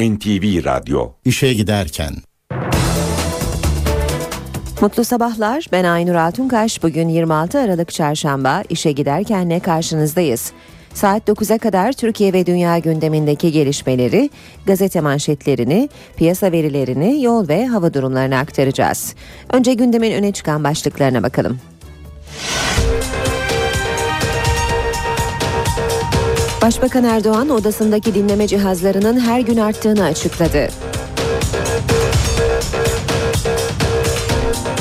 NTV Radyo İşe giderken Mutlu sabahlar. Ben Aynur Altunkaş. Bugün 26 Aralık Çarşamba işe giderkenle karşınızdayız. Saat 9'a kadar Türkiye ve dünya gündemindeki gelişmeleri, gazete manşetlerini, piyasa verilerini, yol ve hava durumlarını aktaracağız. Önce gündemin öne çıkan başlıklarına bakalım. Başbakan Erdoğan odasındaki dinleme cihazlarının her gün arttığını açıkladı.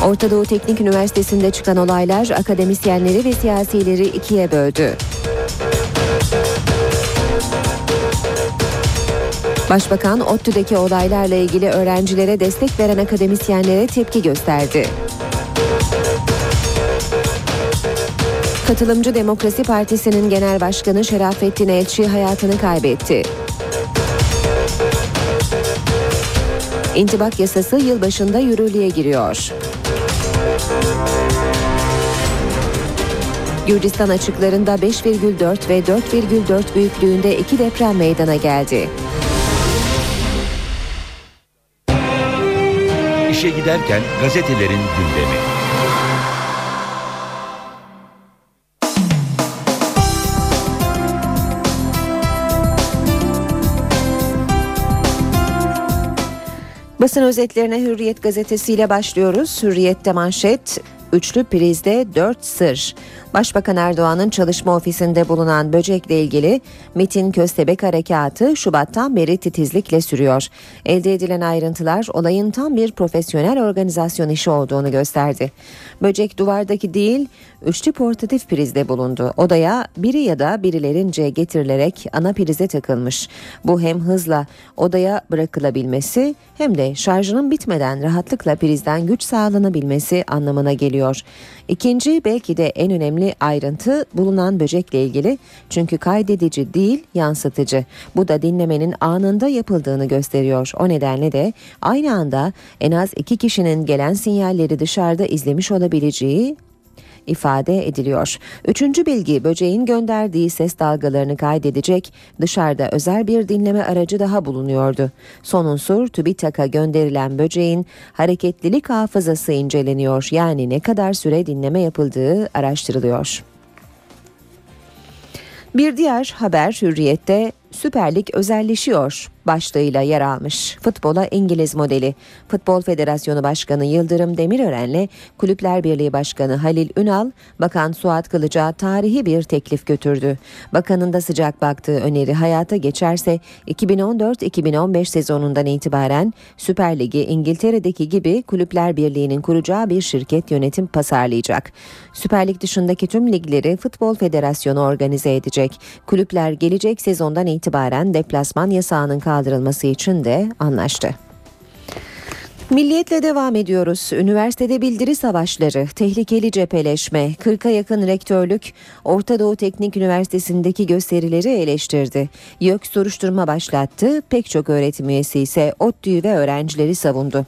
Orta Doğu Teknik Üniversitesi'nde çıkan olaylar akademisyenleri ve siyasileri ikiye böldü. Başbakan ODTÜ'deki olaylarla ilgili öğrencilere destek veren akademisyenlere tepki gösterdi. Katılımcı Demokrasi Partisi'nin genel başkanı Şerafettin Elçi hayatını kaybetti. İntibak yasası yılbaşında yürürlüğe giriyor. Gürcistan açıklarında 5,4 ve 4,4 büyüklüğünde iki deprem meydana geldi. İşe giderken gazetelerin gündemi. Basın özetlerine Hürriyet gazetesiyle başlıyoruz. Hürriyet'te manşet Üçlü prizde dört sır. Başbakan Erdoğan'ın çalışma ofisinde bulunan böcekle ilgili MIT'in Köstebek Harekatı Şubat'tan beri titizlikle sürüyor. Elde edilen ayrıntılar olayın tam bir profesyonel organizasyon işi olduğunu gösterdi. Böcek duvardaki değil, üçlü portatif prizde bulundu. Odaya biri ya da birilerince getirilerek ana prize takılmış. Bu hem hızla odaya bırakılabilmesi hem de şarjının bitmeden rahatlıkla prizden güç sağlanabilmesi anlamına geliyor. İkinci belki de en önemli ayrıntı bulunan böcekle ilgili çünkü kaydedici değil yansıtıcı. Bu da dinlemenin anında yapıldığını gösteriyor. O nedenle de aynı anda en az iki kişinin gelen sinyalleri dışarıda izlemiş olabileceği ifade ediliyor. Üçüncü bilgi böceğin gönderdiği ses dalgalarını kaydedecek dışarıda özel bir dinleme aracı daha bulunuyordu. Son unsur TÜBİTAK'a gönderilen böceğin hareketlilik hafızası inceleniyor. Yani ne kadar süre dinleme yapıldığı araştırılıyor. Bir diğer haber Hürriyet'te Süper Lig özelleşiyor başlığıyla yer almış. Futbola İngiliz modeli. Futbol Federasyonu Başkanı Yıldırım Demirören'le Kulüpler Birliği Başkanı Halil Ünal, Bakan Suat Kılıç'a tarihi bir teklif götürdü. Bakanın da sıcak baktığı öneri hayata geçerse 2014-2015 sezonundan itibaren Süper Lig'i İngiltere'deki gibi Kulüpler Birliği'nin kuracağı bir şirket yönetim pasarlayacak. Süper Lig dışındaki tüm ligleri Futbol Federasyonu organize edecek. Kulüpler gelecek sezondan itibaren deplasman yasağının kaldırılması için de anlaştı. Milliyetle devam ediyoruz. Üniversitede bildiri savaşları, tehlikeli cepheleşme, 40'a yakın rektörlük Orta Doğu Teknik Üniversitesi'ndeki gösterileri eleştirdi. YÖK soruşturma başlattı, pek çok öğretim üyesi ise ODTÜ'yü ve öğrencileri savundu.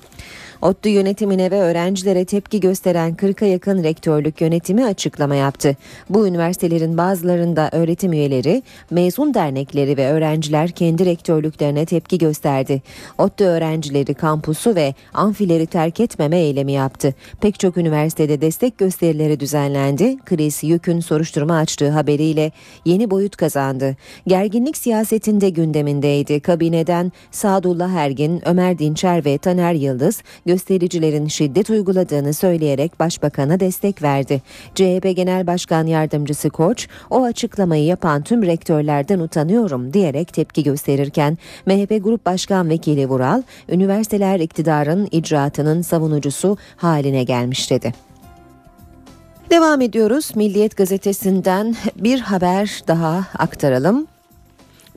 ODTÜ yönetimine ve öğrencilere tepki gösteren 40'a yakın rektörlük yönetimi açıklama yaptı. Bu üniversitelerin bazılarında öğretim üyeleri, mezun dernekleri ve öğrenciler kendi rektörlüklerine tepki gösterdi. ODTÜ öğrencileri kampusu ve amfileri terk etmeme eylemi yaptı. Pek çok üniversitede destek gösterileri düzenlendi. Kriz yükün soruşturma açtığı haberiyle yeni boyut kazandı. Gerginlik siyasetinde gündemindeydi. Kabineden Sadullah Ergin, Ömer Dinçer ve Taner Yıldız göstericilerin şiddet uyguladığını söyleyerek başbakana destek verdi. CHP Genel Başkan Yardımcısı Koç, o açıklamayı yapan tüm rektörlerden utanıyorum diyerek tepki gösterirken MHP Grup Başkan Vekili Vural, üniversiteler iktidarın icraatının savunucusu haline gelmiş dedi. Devam ediyoruz. Milliyet gazetesinden bir haber daha aktaralım.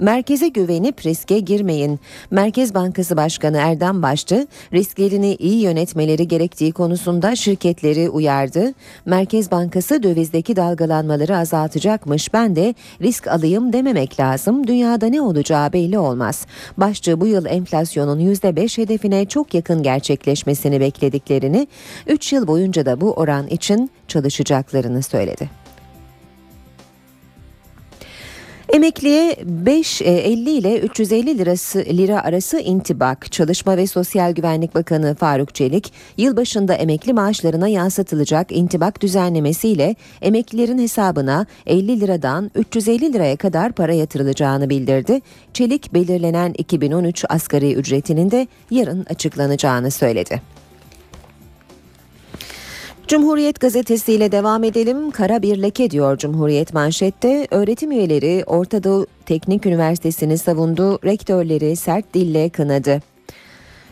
Merkeze güvenip riske girmeyin. Merkez Bankası Başkanı Erdem Başçı risklerini iyi yönetmeleri gerektiği konusunda şirketleri uyardı. Merkez Bankası dövizdeki dalgalanmaları azaltacakmış. Ben de risk alayım dememek lazım. Dünyada ne olacağı belli olmaz. Başçı bu yıl enflasyonun %5 hedefine çok yakın gerçekleşmesini beklediklerini, 3 yıl boyunca da bu oran için çalışacaklarını söyledi. Emekliye 5 50 e, ile 350 lirası lira arası intibak. Çalışma ve Sosyal Güvenlik Bakanı Faruk Çelik, yılbaşında emekli maaşlarına yansıtılacak intibak düzenlemesiyle emeklilerin hesabına 50 liradan 350 liraya kadar para yatırılacağını bildirdi. Çelik belirlenen 2013 asgari ücretinin de yarın açıklanacağını söyledi. Cumhuriyet gazetesiyle devam edelim. Kara bir leke diyor Cumhuriyet manşette. Öğretim üyeleri Orta Doğu Teknik Üniversitesi'ni savundu. Rektörleri sert dille kınadı.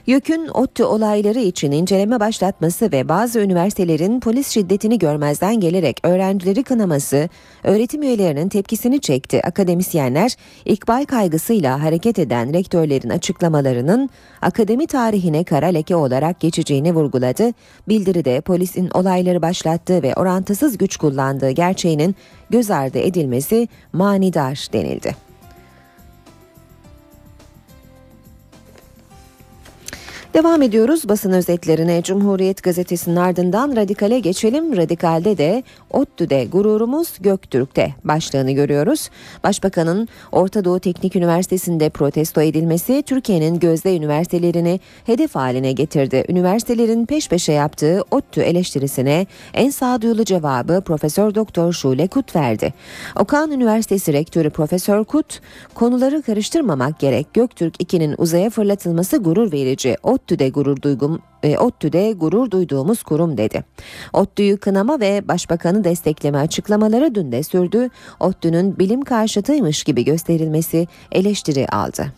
YÖK'ün ODTÜ olayları için inceleme başlatması ve bazı üniversitelerin polis şiddetini görmezden gelerek öğrencileri kınaması öğretim üyelerinin tepkisini çekti. Akademisyenler ikbal kaygısıyla hareket eden rektörlerin açıklamalarının akademi tarihine kara leke olarak geçeceğini vurguladı. Bildiride polisin olayları başlattığı ve orantısız güç kullandığı gerçeğinin göz ardı edilmesi manidar denildi. Devam ediyoruz basın özetlerine. Cumhuriyet Gazetesi'nin ardından Radikal'e geçelim. Radikal'de de ODTÜ'de gururumuz Göktürk'te başlığını görüyoruz. Başbakanın Orta Doğu Teknik Üniversitesi'nde protesto edilmesi Türkiye'nin gözde üniversitelerini hedef haline getirdi. Üniversitelerin peş peşe yaptığı ODTÜ eleştirisine en sağduyulu cevabı Profesör Doktor Şule Kut verdi. Okan Üniversitesi Rektörü Profesör Kut, konuları karıştırmamak gerek. Göktürk 2'nin uzaya fırlatılması gurur verici. ODTÜ ODTÜ'de gurur duygum e, ODTÜ'de gurur duyduğumuz kurum dedi. ODTÜ'yü kınama ve başbakanı destekleme açıklamaları dün de sürdü. ODTÜ'nün bilim karşıtıymış gibi gösterilmesi eleştiri aldı.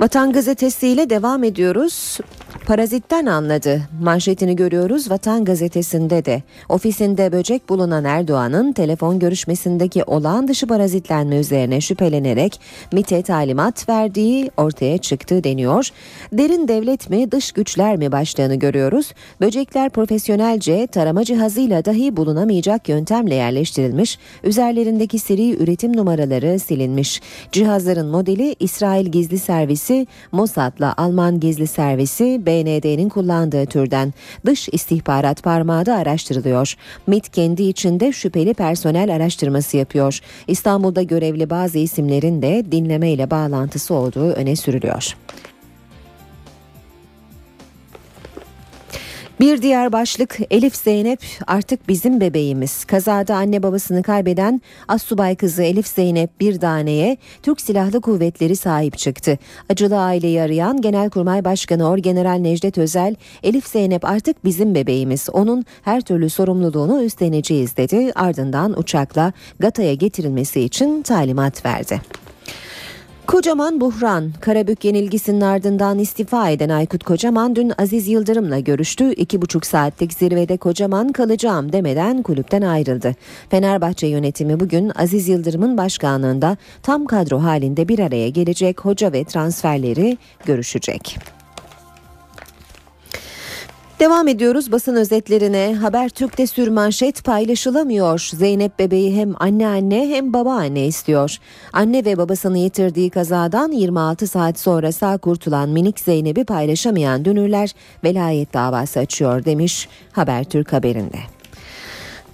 Vatan gazetesiyle devam ediyoruz. Parazitten anladı. Manşetini görüyoruz Vatan gazetesinde de. Ofisinde böcek bulunan Erdoğan'ın telefon görüşmesindeki olağan dışı parazitlenme üzerine şüphelenerek MIT'e talimat verdiği ortaya çıktı deniyor. Derin devlet mi dış güçler mi başlığını görüyoruz. Böcekler profesyonelce tarama cihazıyla dahi bulunamayacak yöntemle yerleştirilmiş. Üzerlerindeki seri üretim numaraları silinmiş. Cihazların modeli İsrail Gizli Servisi, Mossad'la Alman Gizli Servisi, BND'nin kullandığı türden dış istihbarat parmağı da araştırılıyor. MIT kendi içinde şüpheli personel araştırması yapıyor. İstanbul'da görevli bazı isimlerin de dinleme ile bağlantısı olduğu öne sürülüyor. Bir diğer başlık Elif Zeynep artık bizim bebeğimiz. Kazada anne babasını kaybeden Assubay kızı Elif Zeynep bir taneye Türk Silahlı Kuvvetleri sahip çıktı. Acılı aileyi arayan Genelkurmay Başkanı Orgeneral Necdet Özel, Elif Zeynep artık bizim bebeğimiz. Onun her türlü sorumluluğunu üstleneceğiz dedi. Ardından uçakla Gata'ya getirilmesi için talimat verdi. Kocaman buhran. Karabük yenilgisinin ardından istifa eden Aykut Kocaman dün Aziz Yıldırım'la görüştü. İki buçuk saatlik zirvede Kocaman kalacağım demeden kulüpten ayrıldı. Fenerbahçe yönetimi bugün Aziz Yıldırım'ın başkanlığında tam kadro halinde bir araya gelecek hoca ve transferleri görüşecek. Devam ediyoruz basın özetlerine. Habertürk'te sürmanşet paylaşılamıyor. Zeynep bebeği hem anne anne hem baba anne istiyor. Anne ve babasını yitirdiği kazadan 26 saat sonra sağ kurtulan minik Zeynep'i paylaşamayan dünürler velayet davası açıyor demiş Habertürk haberinde.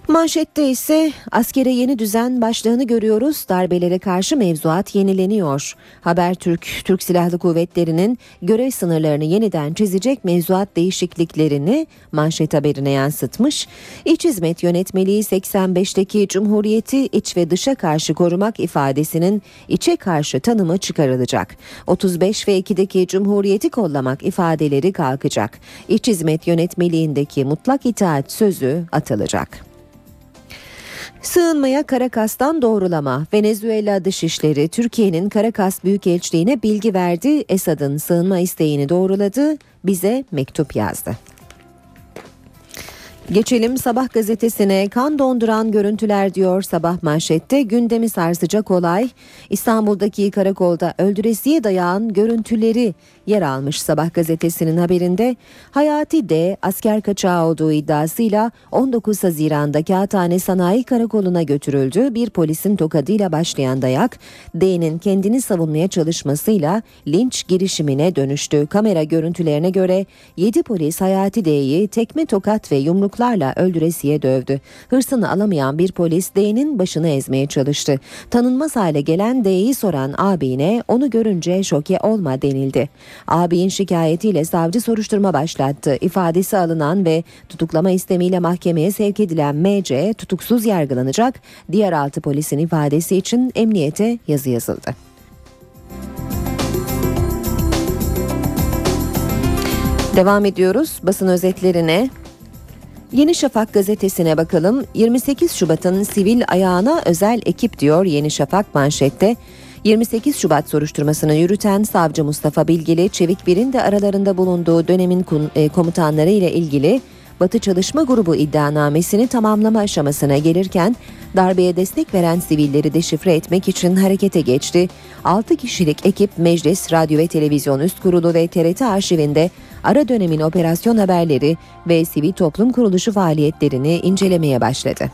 Manşette ise askere yeni düzen başlığını görüyoruz. Darbelere karşı mevzuat yenileniyor. Habertürk, Türk Silahlı Kuvvetleri'nin görev sınırlarını yeniden çizecek mevzuat değişikliklerini manşet haberine yansıtmış. İç Hizmet Yönetmeliği 85'teki Cumhuriyeti iç ve dışa karşı korumak ifadesinin içe karşı tanımı çıkarılacak. 35 ve 2'deki Cumhuriyeti kollamak ifadeleri kalkacak. İç Hizmet Yönetmeliğindeki mutlak itaat sözü atılacak. Sığınmaya Karakas'tan doğrulama. Venezuela Dışişleri Türkiye'nin Karakas Büyükelçiliğine bilgi verdi. Esad'ın sığınma isteğini doğruladı. Bize mektup yazdı. Geçelim sabah gazetesine kan donduran görüntüler diyor sabah manşette gündemi sarsacak olay İstanbul'daki karakolda öldüresiye dayağın görüntüleri yer almış sabah gazetesinin haberinde Hayati D asker kaçağı olduğu iddiasıyla 19 Haziran'da Kağıthane Sanayi Karakolu'na götürüldü. Bir polisin tokadıyla başlayan dayak D'nin kendini savunmaya çalışmasıyla linç girişimine dönüştü. Kamera görüntülerine göre 7 polis Hayati D'yi tekme tokat ve yumruk yumruklarla öldüresiye dövdü. Hırsını alamayan bir polis D'nin başını ezmeye çalıştı. Tanınmaz hale gelen D'yi soran abine onu görünce şoke olma denildi. Abinin şikayetiyle savcı soruşturma başlattı. İfadesi alınan ve tutuklama istemiyle mahkemeye sevk edilen MC tutuksuz yargılanacak. Diğer altı polisin ifadesi için emniyete yazı yazıldı. Devam ediyoruz basın özetlerine. Yeni Şafak gazetesine bakalım. 28 Şubat'ın sivil ayağına özel ekip diyor Yeni Şafak manşette. 28 Şubat soruşturmasını yürüten savcı Mustafa Bilgili, Çevik Bir'in de aralarında bulunduğu dönemin e, komutanları ile ilgili Batı Çalışma Grubu iddianamesini tamamlama aşamasına gelirken darbeye destek veren sivilleri deşifre etmek için harekete geçti. 6 kişilik ekip Meclis, Radyo ve Televizyon Üst Kurulu ve TRT arşivinde ara dönemin operasyon haberleri ve sivil toplum kuruluşu faaliyetlerini incelemeye başladı.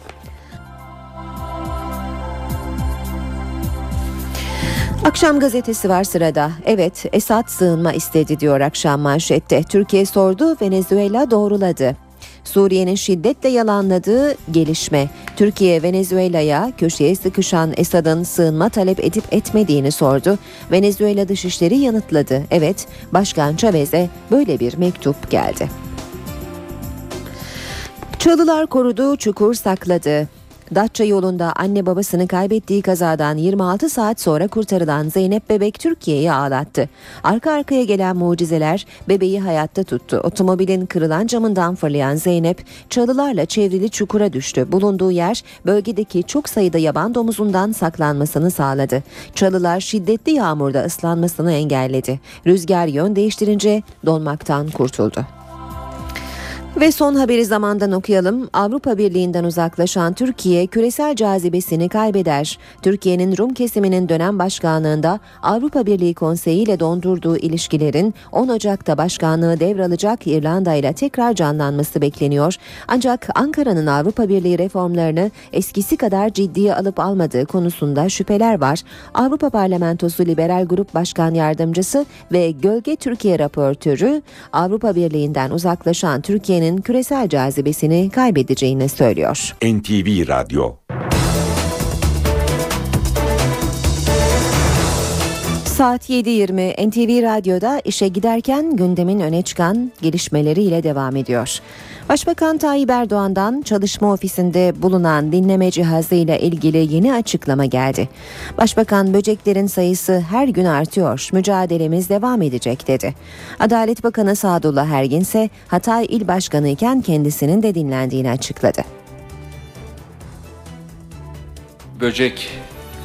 Akşam gazetesi var sırada. Evet, Esad sığınma istedi diyor akşam manşette. Türkiye sordu, Venezuela doğruladı. Suriye'nin şiddetle yalanladığı gelişme. Türkiye Venezuela'ya köşeye sıkışan Esad'ın sığınma talep edip etmediğini sordu. Venezuela Dışişleri yanıtladı. Evet, Başkan Chavez'e böyle bir mektup geldi. Çalılar korudu, çukur sakladı. Datça yolunda anne babasını kaybettiği kazadan 26 saat sonra kurtarılan Zeynep Bebek Türkiye'yi ağlattı. Arka arkaya gelen mucizeler bebeği hayatta tuttu. Otomobilin kırılan camından fırlayan Zeynep çalılarla çevrili çukura düştü. Bulunduğu yer bölgedeki çok sayıda yaban domuzundan saklanmasını sağladı. Çalılar şiddetli yağmurda ıslanmasını engelledi. Rüzgar yön değiştirince donmaktan kurtuldu. Ve son haberi zamandan okuyalım. Avrupa Birliği'nden uzaklaşan Türkiye küresel cazibesini kaybeder. Türkiye'nin Rum kesiminin dönem başkanlığında Avrupa Birliği Konseyi ile dondurduğu ilişkilerin 10 Ocak'ta başkanlığı devralacak İrlanda ile tekrar canlanması bekleniyor. Ancak Ankara'nın Avrupa Birliği reformlarını eskisi kadar ciddiye alıp almadığı konusunda şüpheler var. Avrupa Parlamentosu Liberal Grup Başkan Yardımcısı ve Gölge Türkiye raportörü Avrupa Birliği'nden uzaklaşan Türkiye Türkiye'nin küresel cazibesini kaybedeceğini söylüyor. NTV Radyo Saat 7.20 NTV Radyo'da işe giderken gündemin öne çıkan gelişmeleriyle devam ediyor. Başbakan Tayyip Erdoğan'dan çalışma ofisinde bulunan dinleme cihazı ile ilgili yeni açıklama geldi. Başbakan böceklerin sayısı her gün artıyor, mücadelemiz devam edecek dedi. Adalet Bakanı Sadullah Ergin ise Hatay İl Başkanı iken kendisinin de dinlendiğini açıkladı. Böcek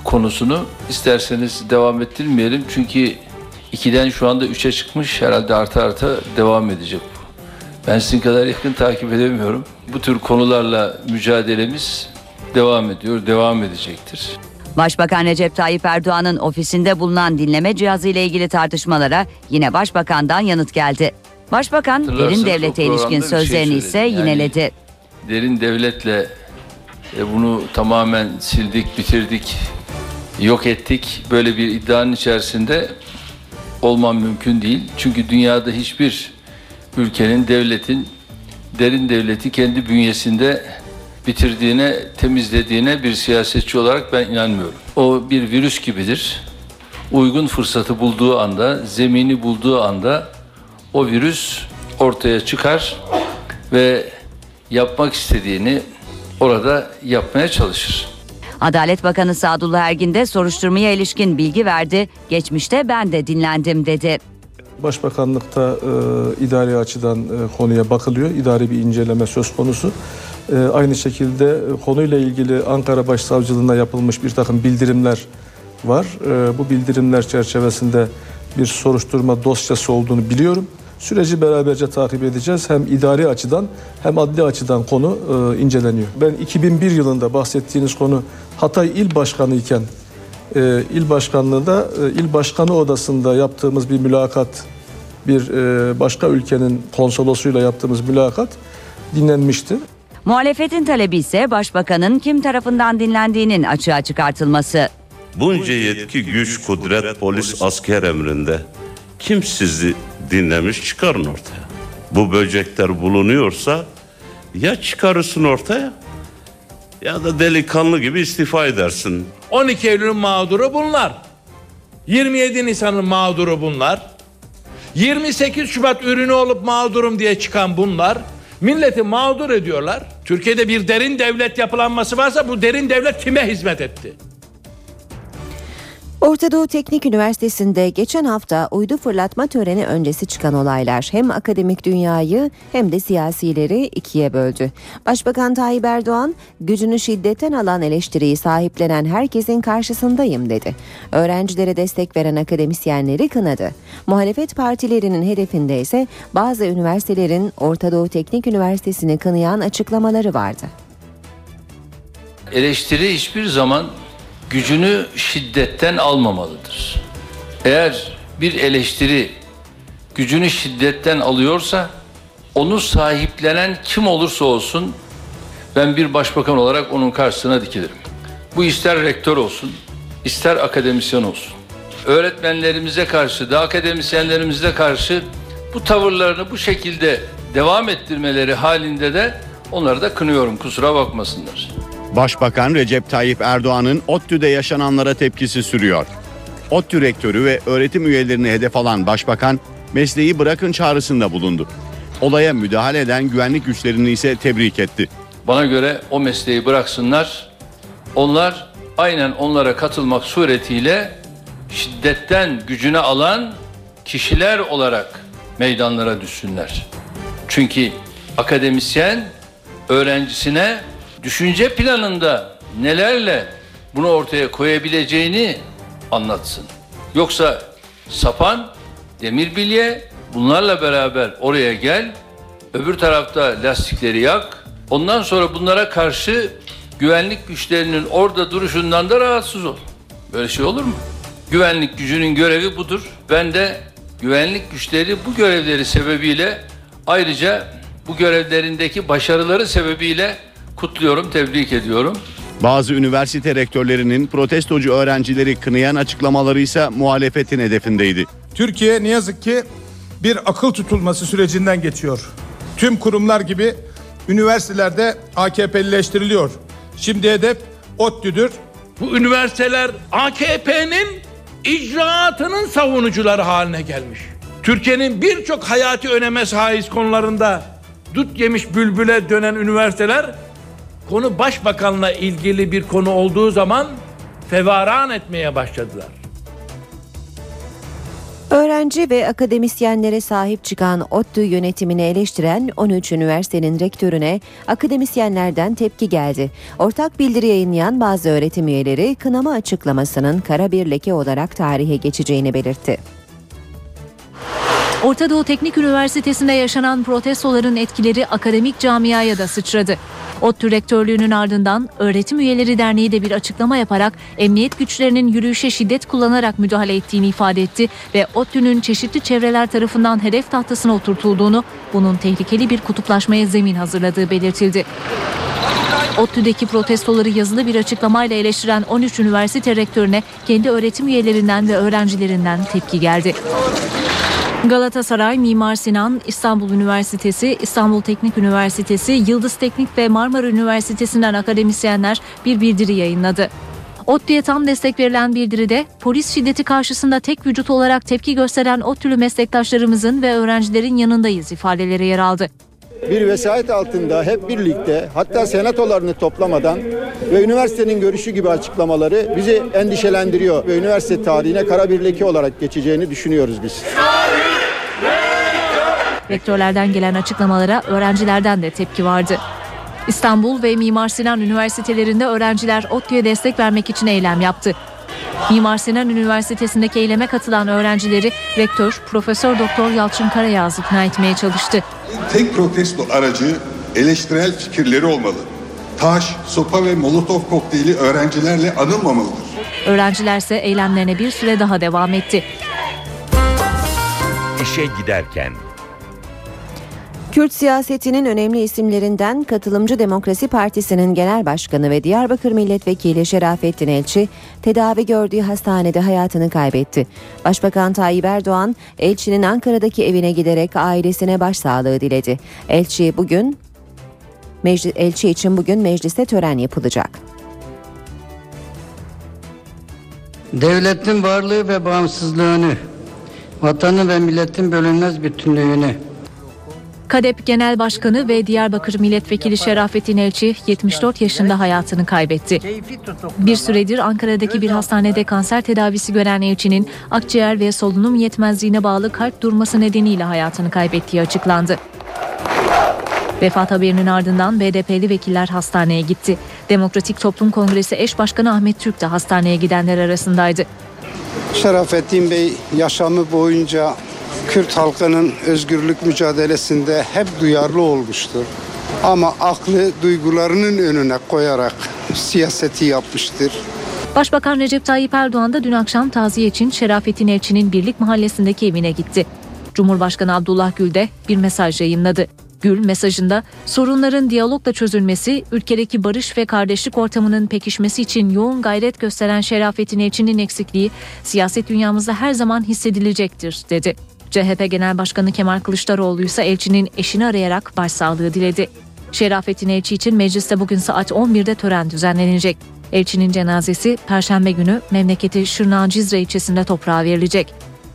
konusunu isterseniz devam ettirmeyelim. Çünkü 2'den şu anda 3'e çıkmış herhalde arta arta devam edecek ben sizin kadar yakın takip edemiyorum. Bu tür konularla mücadelemiz devam ediyor, devam edecektir. Başbakan Recep Tayyip Erdoğan'ın ofisinde bulunan dinleme cihazı ile ilgili tartışmalara yine başbakandan yanıt geldi. Başbakan derin devlete ilişkin şey sözlerini şey ise yineledi. Yani, derin devletle e, bunu tamamen sildik, bitirdik, yok ettik. Böyle bir iddianın içerisinde olmam mümkün değil. Çünkü dünyada hiçbir ülkenin, devletin derin devleti kendi bünyesinde bitirdiğine, temizlediğine bir siyasetçi olarak ben inanmıyorum. O bir virüs gibidir. Uygun fırsatı bulduğu anda, zemini bulduğu anda o virüs ortaya çıkar ve yapmak istediğini orada yapmaya çalışır. Adalet Bakanı Sadullah Ergin de soruşturmaya ilişkin bilgi verdi. Geçmişte ben de dinlendim dedi. Başbakanlıkta e, idari açıdan e, konuya bakılıyor. İdari bir inceleme söz konusu. E, aynı şekilde e, konuyla ilgili Ankara Başsavcılığına yapılmış bir takım bildirimler var. E, bu bildirimler çerçevesinde bir soruşturma dosyası olduğunu biliyorum. Süreci beraberce takip edeceğiz. Hem idari açıdan hem adli açıdan konu e, inceleniyor. Ben 2001 yılında bahsettiğiniz konu Hatay İl Başkanı iken e, il başkanlığında e, il başkanı odasında yaptığımız bir mülakat bir e, başka ülkenin konsolosuyla yaptığımız mülakat dinlenmişti. Muhalefetin talebi ise başbakanın kim tarafından dinlendiğinin açığa çıkartılması. Bunca yetki, güç, kudret, polis, asker emrinde kim sizi dinlemiş çıkarın ortaya. Bu böcekler bulunuyorsa Ya çıkarırsın ortaya ya da delikanlı gibi istifa edersin. 12 Eylül'ün mağduru bunlar. 27 Nisan'ın mağduru bunlar. 28 Şubat ürünü olup mağdurum diye çıkan bunlar. Milleti mağdur ediyorlar. Türkiye'de bir derin devlet yapılanması varsa bu derin devlet kime hizmet etti? Orta Doğu Teknik Üniversitesi'nde geçen hafta uydu fırlatma töreni öncesi çıkan olaylar hem akademik dünyayı hem de siyasileri ikiye böldü. Başbakan Tayyip Erdoğan gücünü şiddetten alan eleştiriyi sahiplenen herkesin karşısındayım dedi. Öğrencilere destek veren akademisyenleri kınadı. Muhalefet partilerinin hedefinde ise bazı üniversitelerin Orta Doğu Teknik Üniversitesi'ni kınayan açıklamaları vardı. Eleştiri hiçbir zaman gücünü şiddetten almamalıdır. Eğer bir eleştiri gücünü şiddetten alıyorsa onu sahiplenen kim olursa olsun ben bir başbakan olarak onun karşısına dikilirim. Bu ister rektör olsun, ister akademisyen olsun. Öğretmenlerimize karşı da akademisyenlerimize karşı bu tavırlarını bu şekilde devam ettirmeleri halinde de onları da kınıyorum kusura bakmasınlar. Başbakan Recep Tayyip Erdoğan'ın ODTÜ'de yaşananlara tepkisi sürüyor. ODTÜ rektörü ve öğretim üyelerini hedef alan başbakan mesleği bırakın çağrısında bulundu. Olaya müdahale eden güvenlik güçlerini ise tebrik etti. Bana göre o mesleği bıraksınlar. Onlar aynen onlara katılmak suretiyle şiddetten gücüne alan kişiler olarak meydanlara düşsünler. Çünkü akademisyen öğrencisine düşünce planında nelerle bunu ortaya koyabileceğini anlatsın. Yoksa sapan, demir bilye bunlarla beraber oraya gel, öbür tarafta lastikleri yak. Ondan sonra bunlara karşı güvenlik güçlerinin orada duruşundan da rahatsız ol. Böyle şey olur mu? Güvenlik gücünün görevi budur. Ben de güvenlik güçleri bu görevleri sebebiyle ayrıca bu görevlerindeki başarıları sebebiyle kutluyorum, tebrik ediyorum. Bazı üniversite rektörlerinin protestocu öğrencileri kınayan açıklamaları ise muhalefetin hedefindeydi. Türkiye ne yazık ki bir akıl tutulması sürecinden geçiyor. Tüm kurumlar gibi üniversitelerde AKP'lileştiriliyor. Şimdi hedef ODTÜ'dür. Bu üniversiteler AKP'nin icraatının savunucuları haline gelmiş. Türkiye'nin birçok hayati öneme sahip konularında dut yemiş bülbüle dönen üniversiteler konu başbakanla ilgili bir konu olduğu zaman fevaran etmeye başladılar. Öğrenci ve akademisyenlere sahip çıkan ODTÜ yönetimini eleştiren 13 üniversitenin rektörüne akademisyenlerden tepki geldi. Ortak bildiri yayınlayan bazı öğretim üyeleri kınama açıklamasının kara bir leke olarak tarihe geçeceğini belirtti. Orta Doğu Teknik Üniversitesi'nde yaşanan protestoların etkileri akademik camiaya da sıçradı. ODTÜ rektörlüğünün ardından Öğretim Üyeleri Derneği de bir açıklama yaparak emniyet güçlerinin yürüyüşe şiddet kullanarak müdahale ettiğini ifade etti ve ODTÜ'nün çeşitli çevreler tarafından hedef tahtasına oturtulduğunu, bunun tehlikeli bir kutuplaşmaya zemin hazırladığı belirtildi. ODTÜ'deki protestoları yazılı bir açıklamayla eleştiren 13 üniversite rektörüne kendi öğretim üyelerinden ve öğrencilerinden tepki geldi. Galatasaray, Mimar Sinan, İstanbul Üniversitesi, İstanbul Teknik Üniversitesi, Yıldız Teknik ve Marmara Üniversitesi'nden akademisyenler bir bildiri yayınladı. ODTÜ'ye tam destek verilen bildiride polis şiddeti karşısında tek vücut olarak tepki gösteren ODTÜ'lü meslektaşlarımızın ve öğrencilerin yanındayız ifadeleri yer aldı. Bir vesayet altında hep birlikte hatta senatolarını toplamadan ve üniversitenin görüşü gibi açıklamaları bizi endişelendiriyor ve üniversite tarihine kara bir leke olarak geçeceğini düşünüyoruz biz. Rektörlerden gelen açıklamalara öğrencilerden de tepki vardı. İstanbul ve Mimar Sinan Üniversitelerinde öğrenciler ODTÜ'ye destek vermek için eylem yaptı. Mimar Sinan Üniversitesi'ndeki eyleme katılan öğrencileri rektör Profesör Doktor Yalçın Karayağız ikna etmeye çalıştı. Tek protesto aracı eleştirel fikirleri olmalı. Taş, sopa ve molotof kokteyli öğrencilerle anılmamalıdır. Öğrencilerse eylemlerine bir süre daha devam etti. İşe giderken Kürt siyasetinin önemli isimlerinden Katılımcı Demokrasi Partisi'nin genel başkanı ve Diyarbakır Milletvekili Şerafettin Elçi tedavi gördüğü hastanede hayatını kaybetti. Başbakan Tayyip Erdoğan, Elçi'nin Ankara'daki evine giderek ailesine başsağlığı diledi. Elçi bugün elçi için bugün mecliste tören yapılacak. Devletin varlığı ve bağımsızlığını, vatanı ve milletin bölünmez bütünlüğünü, KADEP Genel Başkanı ve Diyarbakır Milletvekili Şerafettin Elçi 74 yaşında hayatını kaybetti. Bir süredir Ankara'daki bir hastanede kanser tedavisi gören Elçi'nin akciğer ve solunum yetmezliğine bağlı kalp durması nedeniyle hayatını kaybettiği açıklandı. Vefat haberinin ardından BDP'li vekiller hastaneye gitti. Demokratik Toplum Kongresi eş başkanı Ahmet Türk de hastaneye gidenler arasındaydı. Şerafettin Bey yaşamı boyunca Kürt halkının özgürlük mücadelesinde hep duyarlı olmuştur. Ama aklı duygularının önüne koyarak siyaseti yapmıştır. Başbakan Recep Tayyip Erdoğan da dün akşam taziye için Şerafettin Elçi'nin Birlik Mahallesi'ndeki evine gitti. Cumhurbaşkanı Abdullah Gül de bir mesaj yayınladı. Gül mesajında sorunların diyalogla çözülmesi, ülkedeki barış ve kardeşlik ortamının pekişmesi için yoğun gayret gösteren Şerafettin Elçi'nin eksikliği siyaset dünyamızda her zaman hissedilecektir dedi. CHP Genel Başkanı Kemal Kılıçdaroğlu ise elçinin eşini arayarak başsağlığı diledi. Şerafettin Elçi için mecliste bugün saat 11'de tören düzenlenecek. Elçinin cenazesi Perşembe günü memleketi Şırnak'ın Cizre ilçesinde toprağa verilecek.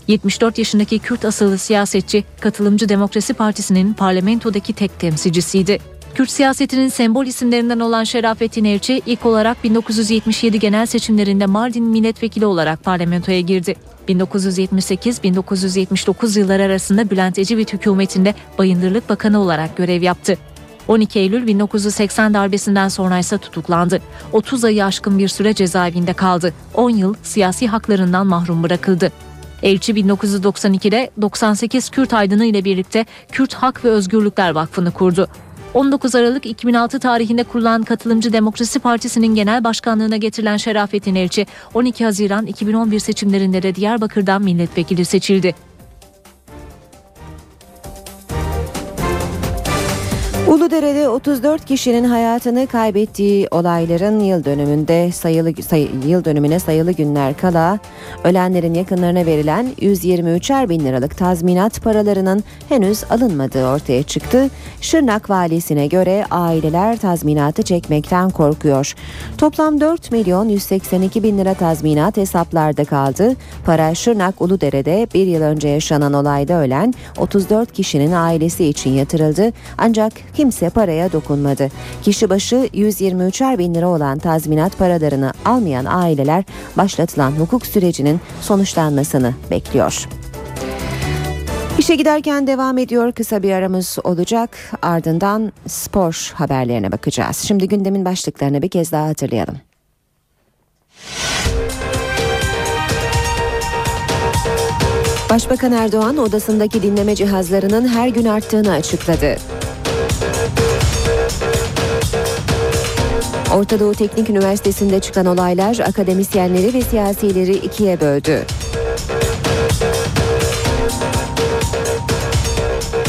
74 yaşındaki Kürt asıllı siyasetçi Katılımcı Demokrasi Partisi'nin parlamentodaki tek temsilcisiydi. Kürt siyasetinin sembol isimlerinden olan Şerafettin Elçi ilk olarak 1977 genel seçimlerinde Mardin milletvekili olarak parlamentoya girdi. 1978-1979 yılları arasında Bülent Ecevit hükümetinde Bayındırlık Bakanı olarak görev yaptı. 12 Eylül 1980 darbesinden sonra ise tutuklandı. 30 ayı aşkın bir süre cezaevinde kaldı. 10 yıl siyasi haklarından mahrum bırakıldı. Elçi 1992'de 98 Kürt aydını ile birlikte Kürt Hak ve Özgürlükler Vakfı'nı kurdu. 19 Aralık 2006 tarihinde kurulan Katılımcı Demokrasi Partisi'nin genel başkanlığına getirilen Şerafettin Elçi 12 Haziran 2011 seçimlerinde de Diyarbakır'dan milletvekili seçildi. Uludere'de 34 kişinin hayatını kaybettiği olayların yıl dönümünde sayılı say, yıl dönümüne sayılı günler kala ölenlerin yakınlarına verilen 123'er bin liralık tazminat paralarının henüz alınmadığı ortaya çıktı. Şırnak valisine göre aileler tazminatı çekmekten korkuyor. Toplam 4 milyon 182 bin lira tazminat hesaplarda kaldı. Para Şırnak Uludere'de bir yıl önce yaşanan olayda ölen 34 kişinin ailesi için yatırıldı. Ancak kimse paraya dokunmadı. Kişi başı 123'er bin lira olan tazminat paralarını almayan aileler başlatılan hukuk sürecinin sonuçlanmasını bekliyor. İşe giderken devam ediyor. Kısa bir aramız olacak. Ardından spor haberlerine bakacağız. Şimdi gündemin başlıklarını bir kez daha hatırlayalım. Başbakan Erdoğan odasındaki dinleme cihazlarının her gün arttığını açıkladı. Orta Doğu Teknik Üniversitesi'nde çıkan olaylar akademisyenleri ve siyasileri ikiye böldü.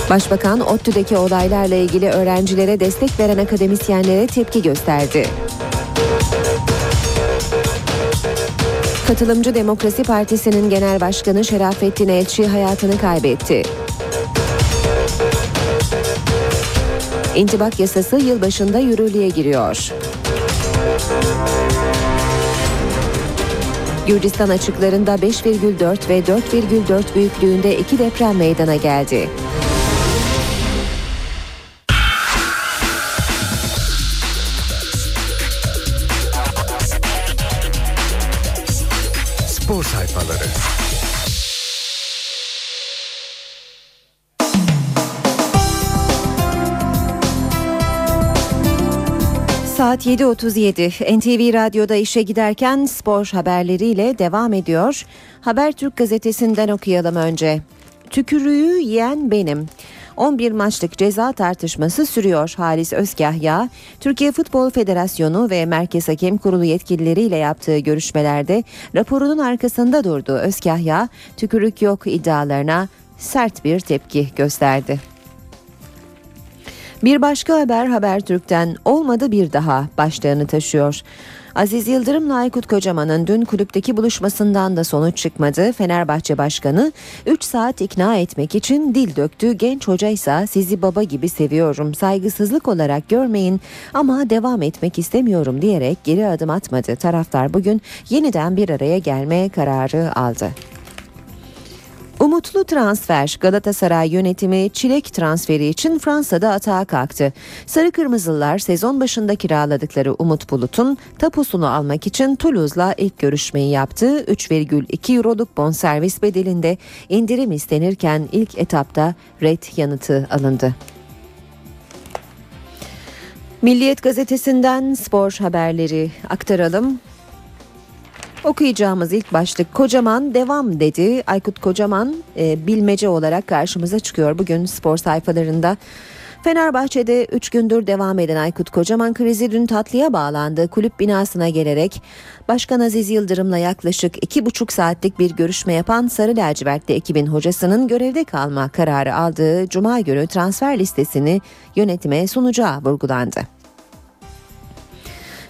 Başbakan ODTÜ'deki olaylarla ilgili öğrencilere destek veren akademisyenlere tepki gösterdi. Katılımcı Demokrasi Partisi'nin genel başkanı Şerafettin Elçi hayatını kaybetti. İntibak yasası yılbaşında yürürlüğe giriyor. Gürcistan açıklarında 5,4 ve 4,4 büyüklüğünde iki deprem meydana geldi. Saat 7.37 NTV Radyo'da işe giderken spor haberleriyle devam ediyor. Habertürk gazetesinden okuyalım önce. Tükürüğü yiyen benim. 11 maçlık ceza tartışması sürüyor. Halis Özkahya, Türkiye Futbol Federasyonu ve Merkez Hakem Kurulu yetkilileriyle yaptığı görüşmelerde raporunun arkasında durdu. Özkahya, tükürük yok iddialarına sert bir tepki gösterdi. Bir başka haber Habertürk'ten olmadı bir daha başlığını taşıyor. Aziz Yıldırım'la Aykut Kocaman'ın dün kulüpteki buluşmasından da sonuç çıkmadı. Fenerbahçe Başkanı 3 saat ikna etmek için dil döktü. Genç hoca ise sizi baba gibi seviyorum, saygısızlık olarak görmeyin ama devam etmek istemiyorum diyerek geri adım atmadı. Taraftar bugün yeniden bir araya gelme kararı aldı. Umutlu transfer Galatasaray yönetimi çilek transferi için Fransa'da atağa kalktı. Sarı Kırmızılılar sezon başında kiraladıkları Umut Bulut'un tapusunu almak için Toulouse'la ilk görüşmeyi yaptı. 3,2 euroluk bonservis bedelinde indirim istenirken ilk etapta red yanıtı alındı. Milliyet gazetesinden spor haberleri aktaralım. Okuyacağımız ilk başlık kocaman devam dedi. Aykut Kocaman e, bilmece olarak karşımıza çıkıyor bugün spor sayfalarında. Fenerbahçe'de 3 gündür devam eden Aykut Kocaman krizi dün tatlıya bağlandı. Kulüp binasına gelerek Başkan Aziz Yıldırım'la yaklaşık 2,5 saatlik bir görüşme yapan Sarı Lacivertli ekibin hocasının görevde kalma kararı aldığı Cuma günü transfer listesini yönetime sunacağı vurgulandı.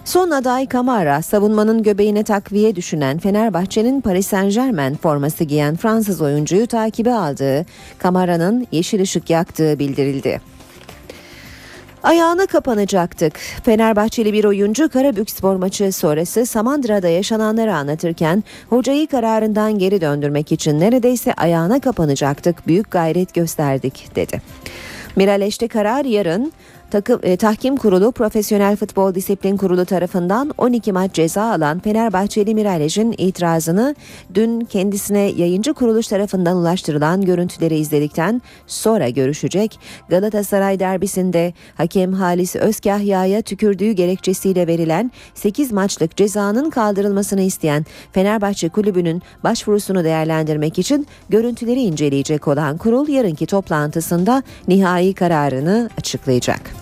Son aday Kamara, savunmanın göbeğine takviye düşünen Fenerbahçe'nin Paris Saint Germain forması giyen Fransız oyuncuyu takibe aldığı, Kamara'nın yeşil ışık yaktığı bildirildi. Ayağına kapanacaktık. Fenerbahçeli bir oyuncu Karabükspor maçı sonrası Samandıra'da yaşananları anlatırken hocayı kararından geri döndürmek için neredeyse ayağına kapanacaktık, büyük gayret gösterdik dedi. Miraleş'te karar yarın Takım, e, Tahkim Kurulu Profesyonel Futbol Disiplin Kurulu tarafından 12 maç ceza alan Fenerbahçeli Miralej'in itirazını dün kendisine yayıncı kuruluş tarafından ulaştırılan görüntüleri izledikten sonra görüşecek. Galatasaray derbisinde hakem Halis Özkahya'ya tükürdüğü gerekçesiyle verilen 8 maçlık cezanın kaldırılmasını isteyen Fenerbahçe Kulübü'nün başvurusunu değerlendirmek için görüntüleri inceleyecek olan kurul yarınki toplantısında nihai kararını açıklayacak.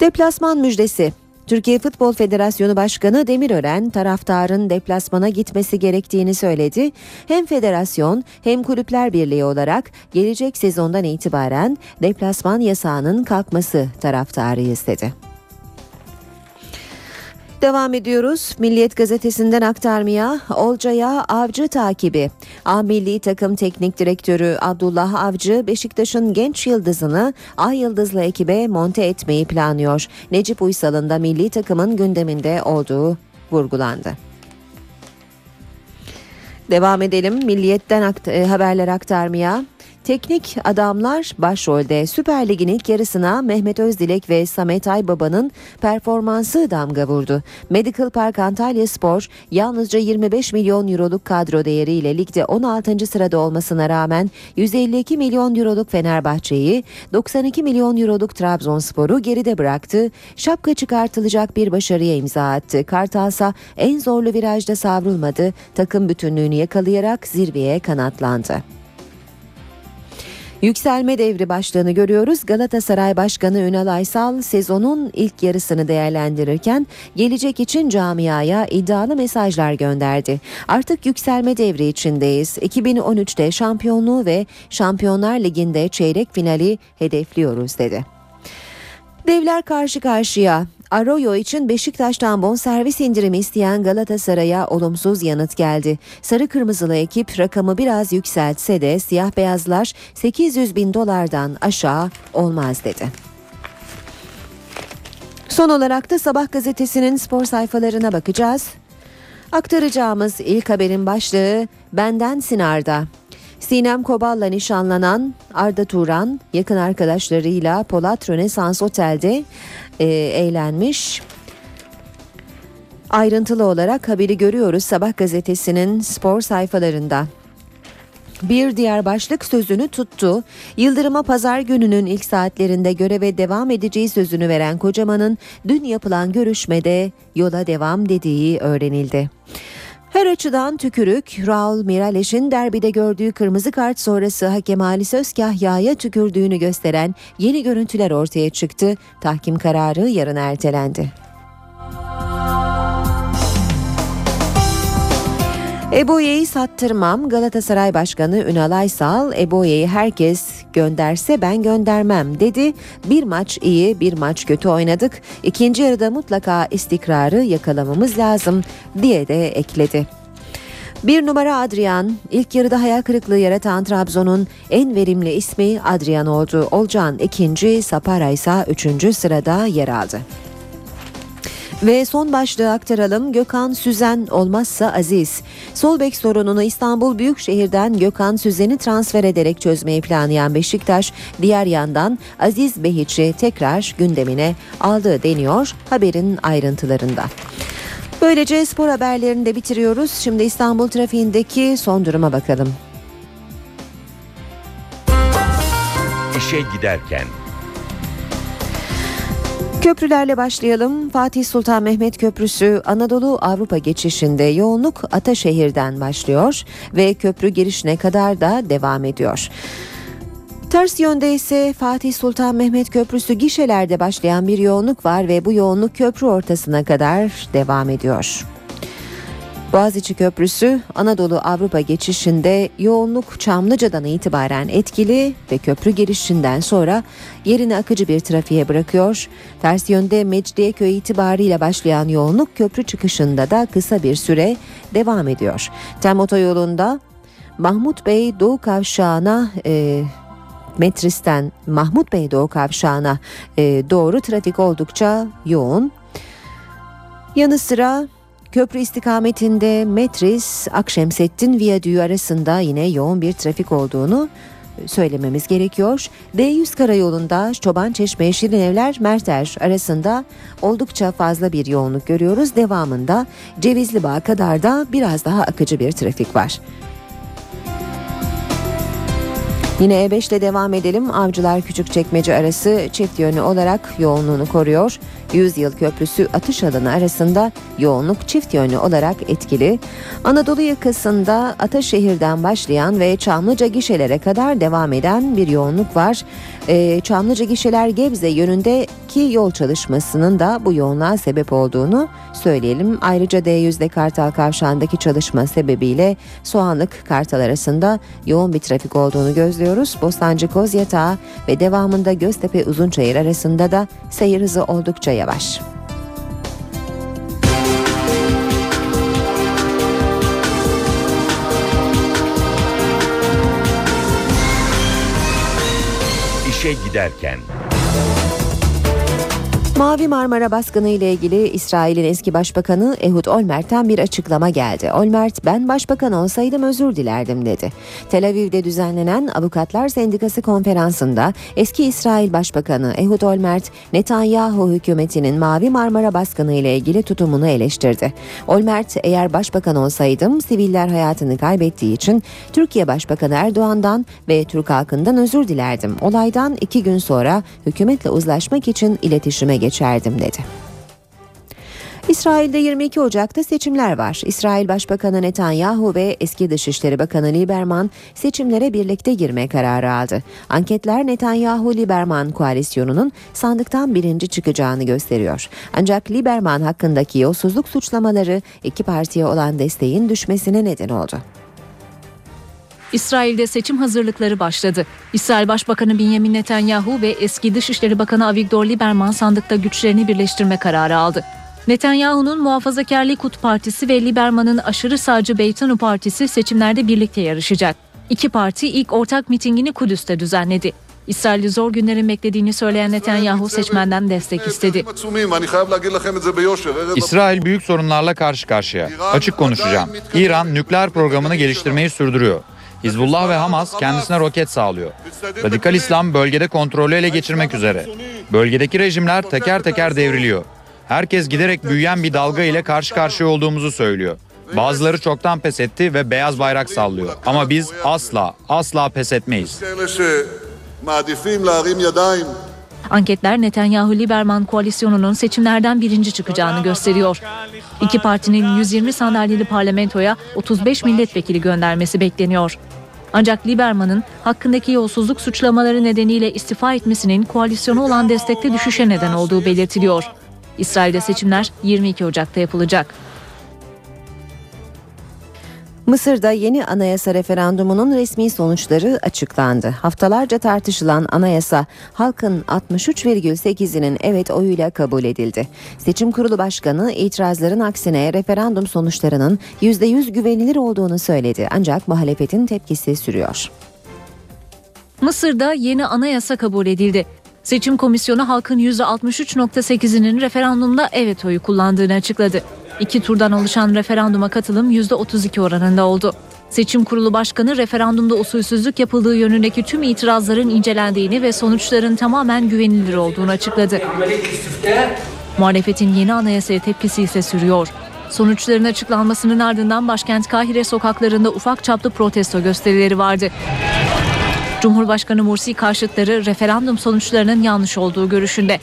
Deplasman müjdesi. Türkiye Futbol Federasyonu Başkanı Demirören taraftarın deplasmana gitmesi gerektiğini söyledi. Hem federasyon hem kulüpler birliği olarak gelecek sezondan itibaren deplasman yasağının kalkması taraftarıyız dedi. Devam ediyoruz. Milliyet gazetesinden aktarmaya Olcay'a Avcı takibi. A Milli Takım Teknik Direktörü Abdullah Avcı Beşiktaş'ın genç yıldızını Ay Yıldızlı ekibe monte etmeyi planlıyor. Necip Uysal'ın da milli takımın gündeminde olduğu vurgulandı. Devam edelim. Milliyetten akt- e, haberler aktarmaya. Teknik adamlar başrolde Süper Lig'in ilk yarısına Mehmet Özdilek ve Samet Aybaba'nın performansı damga vurdu. Medical Park Antalya Spor yalnızca 25 milyon euroluk kadro değeriyle ligde 16. sırada olmasına rağmen 152 milyon euroluk Fenerbahçe'yi 92 milyon euroluk Trabzonspor'u geride bıraktı. Şapka çıkartılacak bir başarıya imza attı. Kartalsa en zorlu virajda savrulmadı. Takım bütünlüğünü yakalayarak zirveye kanatlandı. Yükselme devri başlığını görüyoruz. Galatasaray Başkanı Ünal Aysal sezonun ilk yarısını değerlendirirken gelecek için camiaya iddialı mesajlar gönderdi. Artık yükselme devri içindeyiz. 2013'te şampiyonluğu ve Şampiyonlar Ligi'nde çeyrek finali hedefliyoruz dedi. Devler karşı karşıya. Arroyo için Beşiktaş'tan bonservis indirimi isteyen Galatasaray'a olumsuz yanıt geldi. Sarı kırmızılı ekip rakamı biraz yükseltse de siyah beyazlar 800 bin dolardan aşağı olmaz dedi. Son olarak da Sabah gazetesinin spor sayfalarına bakacağız. Aktaracağımız ilk haberin başlığı Benden Sinar'da. Sinem Kobal'la nişanlanan Arda Turan yakın arkadaşlarıyla Polat Rönesans Otel'de e, eğlenmiş. Ayrıntılı olarak haberi görüyoruz Sabah gazetesinin spor sayfalarında. Bir diğer başlık sözünü tuttu. Yıldırım'a pazar gününün ilk saatlerinde göreve devam edeceği sözünü veren Kocaman'ın dün yapılan görüşmede yola devam dediği öğrenildi. Her açıdan tükürük, Raul Mirales'in derbide gördüğü kırmızı kart sonrası hakem Ali Sözkahya'ya tükürdüğünü gösteren yeni görüntüler ortaya çıktı. Tahkim kararı yarın ertelendi. Eboye'yi sattırmam. Galatasaray Başkanı Ünal Aysal, Eboye'yi herkes gönderse ben göndermem dedi. Bir maç iyi, bir maç kötü oynadık. İkinci yarıda mutlaka istikrarı yakalamamız lazım diye de ekledi. Bir numara Adrian, ilk yarıda hayal kırıklığı yaratan Trabzon'un en verimli ismi Adrian oldu. Olcan ikinci, Sapara ise üçüncü sırada yer aldı. Ve son başlığı aktaralım. Gökhan Süzen olmazsa Aziz. Sol bek sorununu İstanbul Büyükşehir'den Gökhan Süzen'i transfer ederek çözmeyi planlayan Beşiktaş, diğer yandan Aziz Behiç'i tekrar gündemine aldı deniyor haberin ayrıntılarında. Böylece spor haberlerini de bitiriyoruz. Şimdi İstanbul trafiğindeki son duruma bakalım. İşe giderken Köprülerle başlayalım. Fatih Sultan Mehmet Köprüsü Anadolu Avrupa geçişinde yoğunluk Ataşehir'den başlıyor ve köprü girişine kadar da devam ediyor. Ters yönde ise Fatih Sultan Mehmet Köprüsü gişelerde başlayan bir yoğunluk var ve bu yoğunluk köprü ortasına kadar devam ediyor. Boğaziçi Köprüsü Anadolu Avrupa geçişinde yoğunluk Çamlıca'dan itibaren etkili ve köprü girişinden sonra yerini akıcı bir trafiğe bırakıyor. Ters yönde Mecidiyeköy itibariyle başlayan yoğunluk köprü çıkışında da kısa bir süre devam ediyor. Tem otoyolunda Mahmut Bey Doğu Kavşağı'na e, Metris'ten Mahmut Bey Doğu Kavşağı'na e, doğru trafik oldukça yoğun. Yanı sıra Köprü istikametinde Metris Akşemsettin Viyadüğü arasında yine yoğun bir trafik olduğunu söylememiz gerekiyor. D100 karayolunda Çoban Çeşme Şirinevler Merter arasında oldukça fazla bir yoğunluk görüyoruz. Devamında Cevizli Bağ kadar da biraz daha akıcı bir trafik var. Yine E5 ile devam edelim. Avcılar Küçükçekmece arası çift yönlü olarak yoğunluğunu koruyor. Yüzyıl Köprüsü atış alanı arasında yoğunluk çift yönlü olarak etkili. Anadolu yakasında Ataşehir'den başlayan ve Çamlıca gişelere kadar devam eden bir yoğunluk var. Ee, Çamlıca gişeler Gebze yönündeki yol çalışmasının da bu yoğunluğa sebep olduğunu söyleyelim. Ayrıca D100'de Kartal Kavşağı'ndaki çalışma sebebiyle Soğanlık Kartal arasında yoğun bir trafik olduğunu gözlüyoruz. Bostancı Kozyatağı ve devamında Göztepe Uzunçayır arasında da seyir hızı oldukça yavaş. İşe giderken Mavi Marmara baskını ile ilgili İsrail'in eski başbakanı Ehud Olmert'ten bir açıklama geldi. Olmert ben başbakan olsaydım özür dilerdim dedi. Tel Aviv'de düzenlenen Avukatlar Sendikası konferansında eski İsrail Başbakanı Ehud Olmert Netanyahu hükümetinin Mavi Marmara baskını ile ilgili tutumunu eleştirdi. Olmert eğer başbakan olsaydım siviller hayatını kaybettiği için Türkiye Başbakanı Erdoğan'dan ve Türk halkından özür dilerdim. Olaydan iki gün sonra hükümetle uzlaşmak için iletişime geçerdim dedi. İsrail'de 22 Ocak'ta seçimler var. İsrail Başbakanı Netanyahu ve eski Dışişleri Bakanı Lieberman seçimlere birlikte girme kararı aldı. Anketler Netanyahu-Lieberman koalisyonunun sandıktan birinci çıkacağını gösteriyor. Ancak Lieberman hakkındaki yolsuzluk suçlamaları iki partiye olan desteğin düşmesine neden oldu. İsrail'de seçim hazırlıkları başladı. İsrail Başbakanı Benjamin Netanyahu ve eski Dışişleri Bakanı Avigdor Lieberman sandıkta güçlerini birleştirme kararı aldı. Netanyahu'nun Muhafazakar Likud Partisi ve Lieberman'ın aşırı sağcı Beytanu Partisi seçimlerde birlikte yarışacak. İki parti ilk ortak mitingini Kudüs'te düzenledi. İsrail'i zor günlerin beklediğini söyleyen Netanyahu seçmenden destek istedi. İsrail büyük sorunlarla karşı karşıya. Açık konuşacağım. İran nükleer programını geliştirmeyi sürdürüyor. Hizbullah ve Hamas kendisine roket sağlıyor. Radikal İslam bölgede kontrolü ele geçirmek üzere. Bölgedeki rejimler teker teker devriliyor. Herkes giderek büyüyen bir dalga ile karşı karşıya olduğumuzu söylüyor. Bazıları çoktan pes etti ve beyaz bayrak sallıyor. Ama biz asla, asla pes etmeyiz. Anketler Netanyahu-Lieberman koalisyonunun seçimlerden birinci çıkacağını gösteriyor. İki partinin 120 sandalyeli parlamentoya 35 milletvekili göndermesi bekleniyor. Ancak Lieberman'ın hakkındaki yolsuzluk suçlamaları nedeniyle istifa etmesinin koalisyona olan destekte düşüşe neden olduğu belirtiliyor. İsrail'de seçimler 22 Ocak'ta yapılacak. Mısır'da yeni anayasa referandumunun resmi sonuçları açıklandı. Haftalarca tartışılan anayasa halkın 63,8'inin evet oyuyla kabul edildi. Seçim Kurulu Başkanı itirazların aksine referandum sonuçlarının %100 güvenilir olduğunu söyledi. Ancak muhalefetin tepkisi sürüyor. Mısır'da yeni anayasa kabul edildi. Seçim komisyonu halkın %63.8'inin referandumda evet oyu kullandığını açıkladı. İki turdan oluşan referanduma katılım %32 oranında oldu. Seçim Kurulu Başkanı referandumda usulsüzlük yapıldığı yönündeki tüm itirazların incelendiğini ve sonuçların tamamen güvenilir olduğunu açıkladı. Muhalefetin yeni anayasaya tepkisi ise sürüyor. Sonuçların açıklanmasının ardından başkent Kahire sokaklarında ufak çaplı protesto gösterileri vardı. Cumhurbaşkanı Mursi karşıtları referandum sonuçlarının yanlış olduğu görüşünde.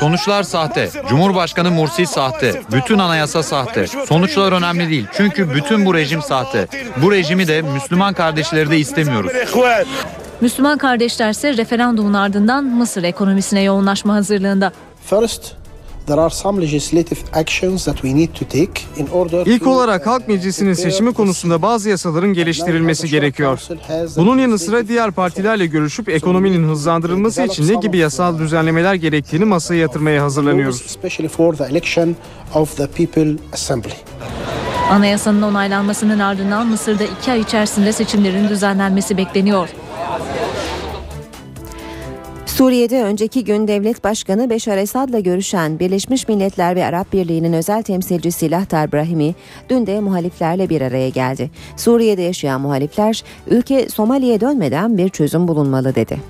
Sonuçlar sahte. Cumhurbaşkanı Mursi sahte. Bütün anayasa sahte. Sonuçlar önemli değil. Çünkü bütün bu rejim sahte. Bu rejimi de Müslüman kardeşleri de istemiyoruz. Müslüman kardeşlerse referandumun ardından Mısır ekonomisine yoğunlaşma hazırlığında. First, there are some legislative actions that we need to take in order İlk olarak Halk Meclisi'nin seçimi konusunda bazı yasaların geliştirilmesi gerekiyor. Bunun yanı sıra diğer partilerle görüşüp ekonominin hızlandırılması için ne gibi yasal düzenlemeler gerektiğini masaya yatırmaya hazırlanıyoruz. especially for the election of the People Assembly. Anayasanın onaylanmasının ardından Mısır'da iki ay içerisinde seçimlerin düzenlenmesi bekleniyor. Suriye'de önceki gün devlet başkanı Beşar Esad'la görüşen Birleşmiş Milletler ve Arap Birliği'nin özel temsilcisi Lahtar Brahimi dün de muhaliflerle bir araya geldi. Suriye'de yaşayan muhalifler ülke Somali'ye dönmeden bir çözüm bulunmalı dedi.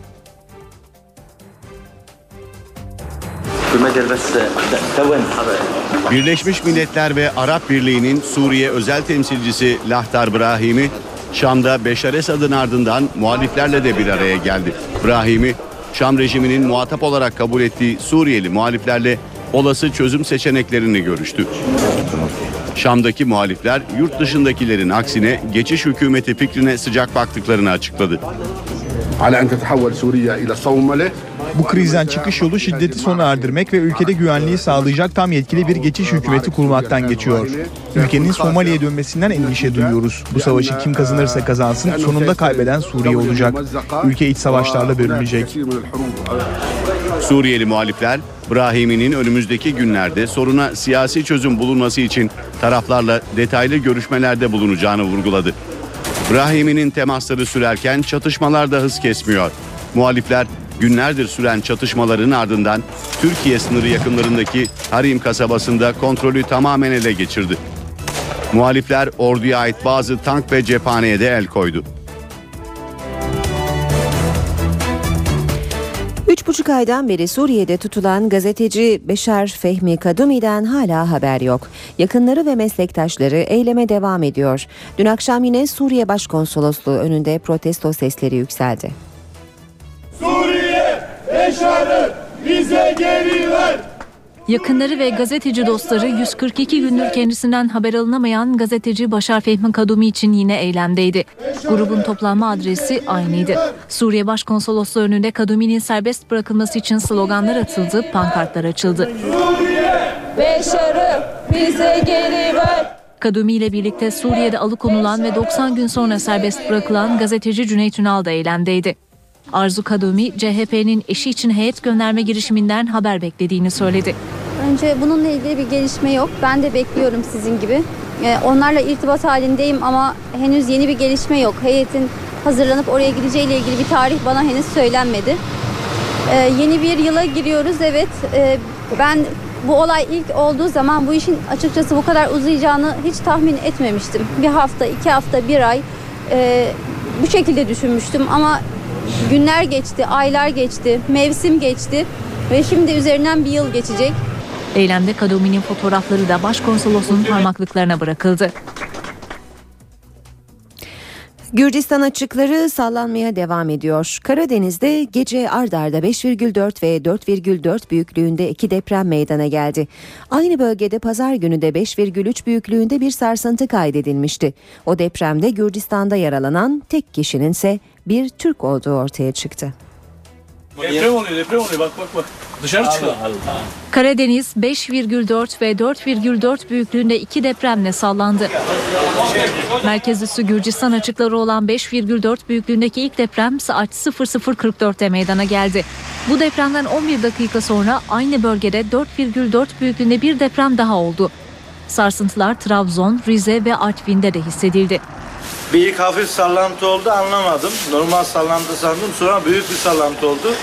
Birleşmiş Milletler ve Arap Birliği'nin Suriye özel temsilcisi Lahtar Brahimi, Şam'da Beşar Esad'ın ardından muhaliflerle de bir araya geldi. Brahimi, Şam rejiminin muhatap olarak kabul ettiği Suriyeli muhaliflerle olası çözüm seçeneklerini görüştü. Şam'daki muhalifler yurt dışındakilerin aksine geçiş hükümeti fikrine sıcak baktıklarını açıkladı. Bu krizden çıkış yolu şiddeti sona erdirmek ve ülkede güvenliği sağlayacak tam yetkili bir geçiş hükümeti kurmaktan geçiyor. Ülkenin Somali'ye dönmesinden endişe duyuyoruz. Bu savaşı kim kazanırsa kazansın sonunda kaybeden Suriye olacak. Ülke iç savaşlarla bölünecek. Suriyeli muhalifler Brahimi'nin önümüzdeki günlerde soruna siyasi çözüm bulunması için taraflarla detaylı görüşmelerde bulunacağını vurguladı. Brahimi'nin temasları sürerken çatışmalar da hız kesmiyor. Muhalifler günlerdir süren çatışmaların ardından Türkiye sınırı yakınlarındaki Harim kasabasında kontrolü tamamen ele geçirdi. Muhalifler orduya ait bazı tank ve cephaneye de el koydu. Üç buçuk aydan beri Suriye'de tutulan gazeteci Beşar Fehmi Kadumi'den hala haber yok. Yakınları ve meslektaşları eyleme devam ediyor. Dün akşam yine Suriye Başkonsolosluğu önünde protesto sesleri yükseldi. Beşar'ı bize geri ver. Yakınları ve gazeteci dostları 142 gündür kendisinden haber alınamayan gazeteci Başar Fehmi Kadumi için yine eylemdeydi. Grubun toplanma adresi aynıydı. Suriye Başkonsolosluğu önünde Kadumi'nin serbest bırakılması için sloganlar atıldı, pankartlar açıldı. Suriye Beşar'ı bize geri ver. Kadumi ile birlikte Suriye'de alıkonulan ve 90 gün sonra serbest bırakılan gazeteci Cüneyt Ünal da eylemdeydi. Arzu Kadumi, CHP'nin eşi için heyet gönderme girişiminden haber beklediğini söyledi. Önce bununla ilgili bir gelişme yok. Ben de bekliyorum sizin gibi. Ee, onlarla irtibat halindeyim ama henüz yeni bir gelişme yok. Heyetin hazırlanıp oraya gideceğiyle ilgili bir tarih bana henüz söylenmedi. Ee, yeni bir yıla giriyoruz evet. Ee, ben bu olay ilk olduğu zaman bu işin açıkçası bu kadar uzayacağını hiç tahmin etmemiştim. Bir hafta, iki hafta, bir ay e, bu şekilde düşünmüştüm ama günler geçti, aylar geçti, mevsim geçti ve şimdi üzerinden bir yıl geçecek. Eylemde Kadumi'nin fotoğrafları da başkonsolosluğun parmaklıklarına bırakıldı. Gürcistan açıkları sallanmaya devam ediyor. Karadeniz'de gece ard arda 5,4 ve 4,4 büyüklüğünde iki deprem meydana geldi. Aynı bölgede pazar günü de 5,3 büyüklüğünde bir sarsıntı kaydedilmişti. O depremde Gürcistan'da yaralanan tek kişinin ise bir Türk olduğu ortaya çıktı. Deprem oluyor deprem oluyor bak bak bak. Dışarı çıkalım. Karadeniz 5,4 ve 4,4 büyüklüğünde iki depremle sallandı. Merkez üssü Gürcistan açıkları olan 5,4 büyüklüğündeki ilk deprem saat 00.44'te meydana geldi. Bu depremden 11 dakika sonra aynı bölgede 4,4 büyüklüğünde bir deprem daha oldu. Sarsıntılar Trabzon, Rize ve Artvin'de de hissedildi. İlk hafif sallantı oldu anlamadım. Normal sallantı sandım sonra büyük bir sallantı oldu.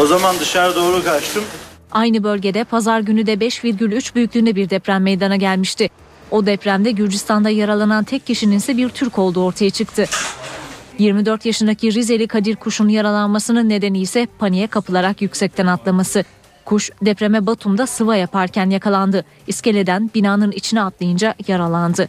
O zaman dışarı doğru kaçtım. Aynı bölgede pazar günü de 5,3 büyüklüğünde bir deprem meydana gelmişti. O depremde Gürcistan'da yaralanan tek kişinin ise bir Türk olduğu ortaya çıktı. 24 yaşındaki Rizeli Kadir Kuş'un yaralanmasının nedeni ise paniğe kapılarak yüksekten atlaması. Kuş depreme Batum'da sıva yaparken yakalandı. İskeleden binanın içine atlayınca yaralandı.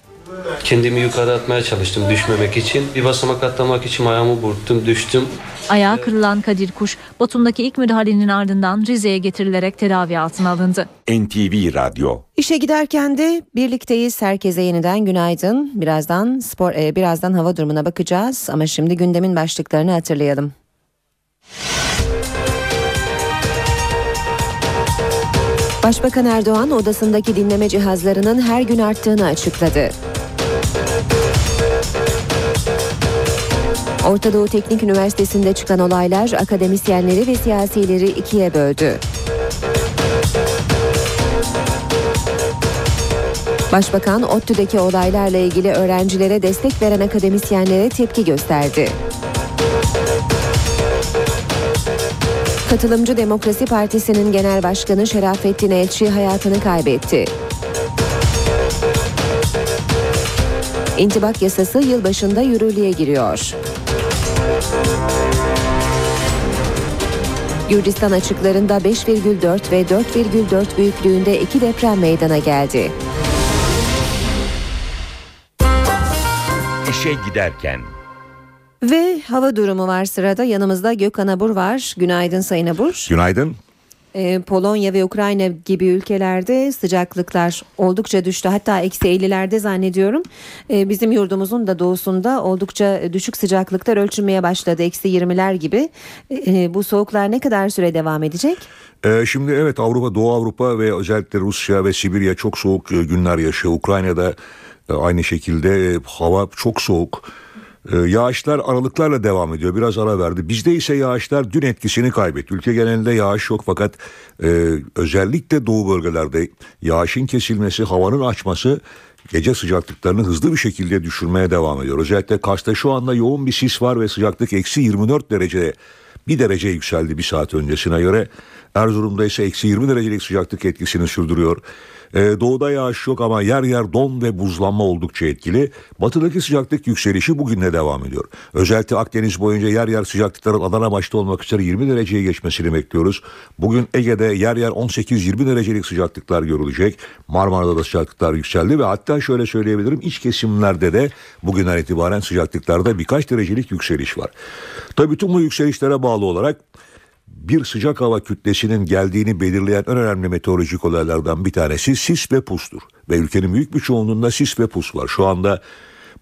Kendimi yukarı atmaya çalıştım düşmemek için. Bir basamak atlamak için ayağımı burktum düştüm. Ayağı kırılan Kadir Kuş, Batum'daki ilk müdahalenin ardından Rize'ye getirilerek tedavi altına alındı. NTV Radyo İşe giderken de birlikteyiz. Herkese yeniden günaydın. Birazdan spor, e, birazdan hava durumuna bakacağız ama şimdi gündemin başlıklarını hatırlayalım. Başbakan Erdoğan odasındaki dinleme cihazlarının her gün arttığını açıkladı. Orta Doğu Teknik Üniversitesi'nde çıkan olaylar akademisyenleri ve siyasileri ikiye böldü. Başbakan ODTÜ'deki olaylarla ilgili öğrencilere destek veren akademisyenlere tepki gösterdi. Katılımcı Demokrasi Partisi'nin genel başkanı Şerafettin Elçi hayatını kaybetti. İntibak yasası yılbaşında yürürlüğe giriyor. Gürcistan açıklarında 5,4 ve 4,4 büyüklüğünde iki deprem meydana geldi. İşe giderken Ve hava durumu var sırada. Yanımızda Gökhan Abur var. Günaydın Sayın Abur. Günaydın. Ee, Polonya ve Ukrayna gibi ülkelerde sıcaklıklar oldukça düştü. Hatta eksi 50'lerde zannediyorum. Ee, bizim yurdumuzun da doğusunda oldukça düşük sıcaklıklar ölçülmeye başladı. Eksi 20'ler gibi. Ee, bu soğuklar ne kadar süre devam edecek? Şimdi evet Avrupa, Doğu Avrupa ve özellikle Rusya ve Sibirya çok soğuk e, günler yaşıyor. Ukrayna'da e, aynı şekilde e, hava çok soğuk. E, Yağışlar aralıklarla devam ediyor. Biraz ara verdi. Bizde ise yağışlar dün etkisini kaybetti. Ülke genelinde yağış yok fakat e, özellikle doğu bölgelerde yağışın kesilmesi, havanın açması gece sıcaklıklarını hızlı bir şekilde düşürmeye devam ediyor. Özellikle Kars'ta şu anda yoğun bir sis var ve sıcaklık eksi 24 derece bir derece yükseldi bir saat öncesine göre. Erzurum'da ise eksi 20 derecelik sıcaklık etkisini sürdürüyor. Ee, doğuda yağış yok ama yer yer don ve buzlanma oldukça etkili. Batıdaki sıcaklık yükselişi bugün de devam ediyor. Özellikle Akdeniz boyunca yer yer sıcaklıkların Adana başta olmak üzere 20 dereceye geçmesini bekliyoruz. Bugün Ege'de yer yer 18-20 derecelik sıcaklıklar görülecek. Marmara'da da sıcaklıklar yükseldi ve hatta şöyle söyleyebilirim iç kesimlerde de bugünden itibaren sıcaklıklarda birkaç derecelik yükseliş var. Tabii bütün bu yükselişlere bağlı olarak bir sıcak hava kütlesinin geldiğini belirleyen en önemli meteorolojik olaylardan bir tanesi sis ve pustur. Ve ülkenin büyük bir çoğunluğunda sis ve pus var. Şu anda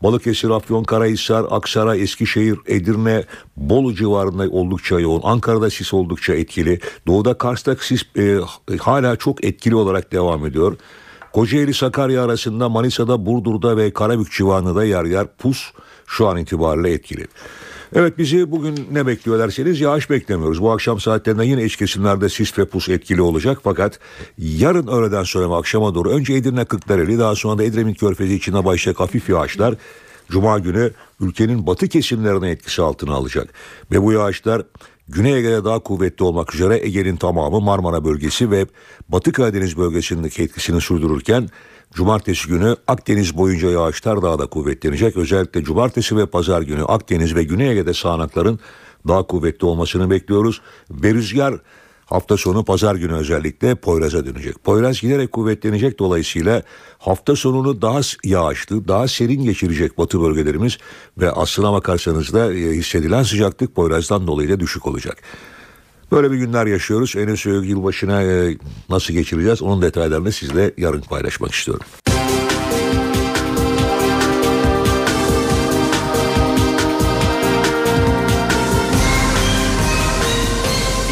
Balıkesir, Afyonkarahisar, Aksaray, Eskişehir, Edirne, Bolu civarında oldukça yoğun. Ankara'da sis oldukça etkili. Doğuda Kars'ta sis e, hala çok etkili olarak devam ediyor. Kocaeli Sakarya arasında Manisa'da, Burdur'da ve Karabük civarında yer yer pus şu an itibariyle etkili. Evet bizi bugün ne bekliyor derseniz yağış beklemiyoruz. Bu akşam saatlerinde yine iç kesimlerde sis ve pus etkili olacak. Fakat yarın öğleden sonra ve akşama doğru önce Edirne Kırklareli daha sonra da Edremit Körfezi içinde başlayacak hafif yağışlar Cuma günü ülkenin batı kesimlerine etkisi altına alacak. Ve bu yağışlar Güney Ege'de daha kuvvetli olmak üzere Ege'nin tamamı Marmara bölgesi ve Batı Karadeniz bölgesindeki etkisini sürdürürken Cumartesi günü Akdeniz boyunca yağışlar daha da kuvvetlenecek. Özellikle cumartesi ve pazar günü Akdeniz ve Güney Ege'de sağanakların daha kuvvetli olmasını bekliyoruz. Ve rüzgar hafta sonu pazar günü özellikle Poyraz'a dönecek. Poyraz giderek kuvvetlenecek dolayısıyla hafta sonunu daha yağışlı, daha serin geçirecek batı bölgelerimiz ve aslına bakarsanız da e, hissedilen sıcaklık Poyraz'dan dolayı da düşük olacak. Böyle bir günler yaşıyoruz. Henüz yılbaşına e, nasıl geçireceğiz onun detaylarını sizle yarın paylaşmak istiyorum.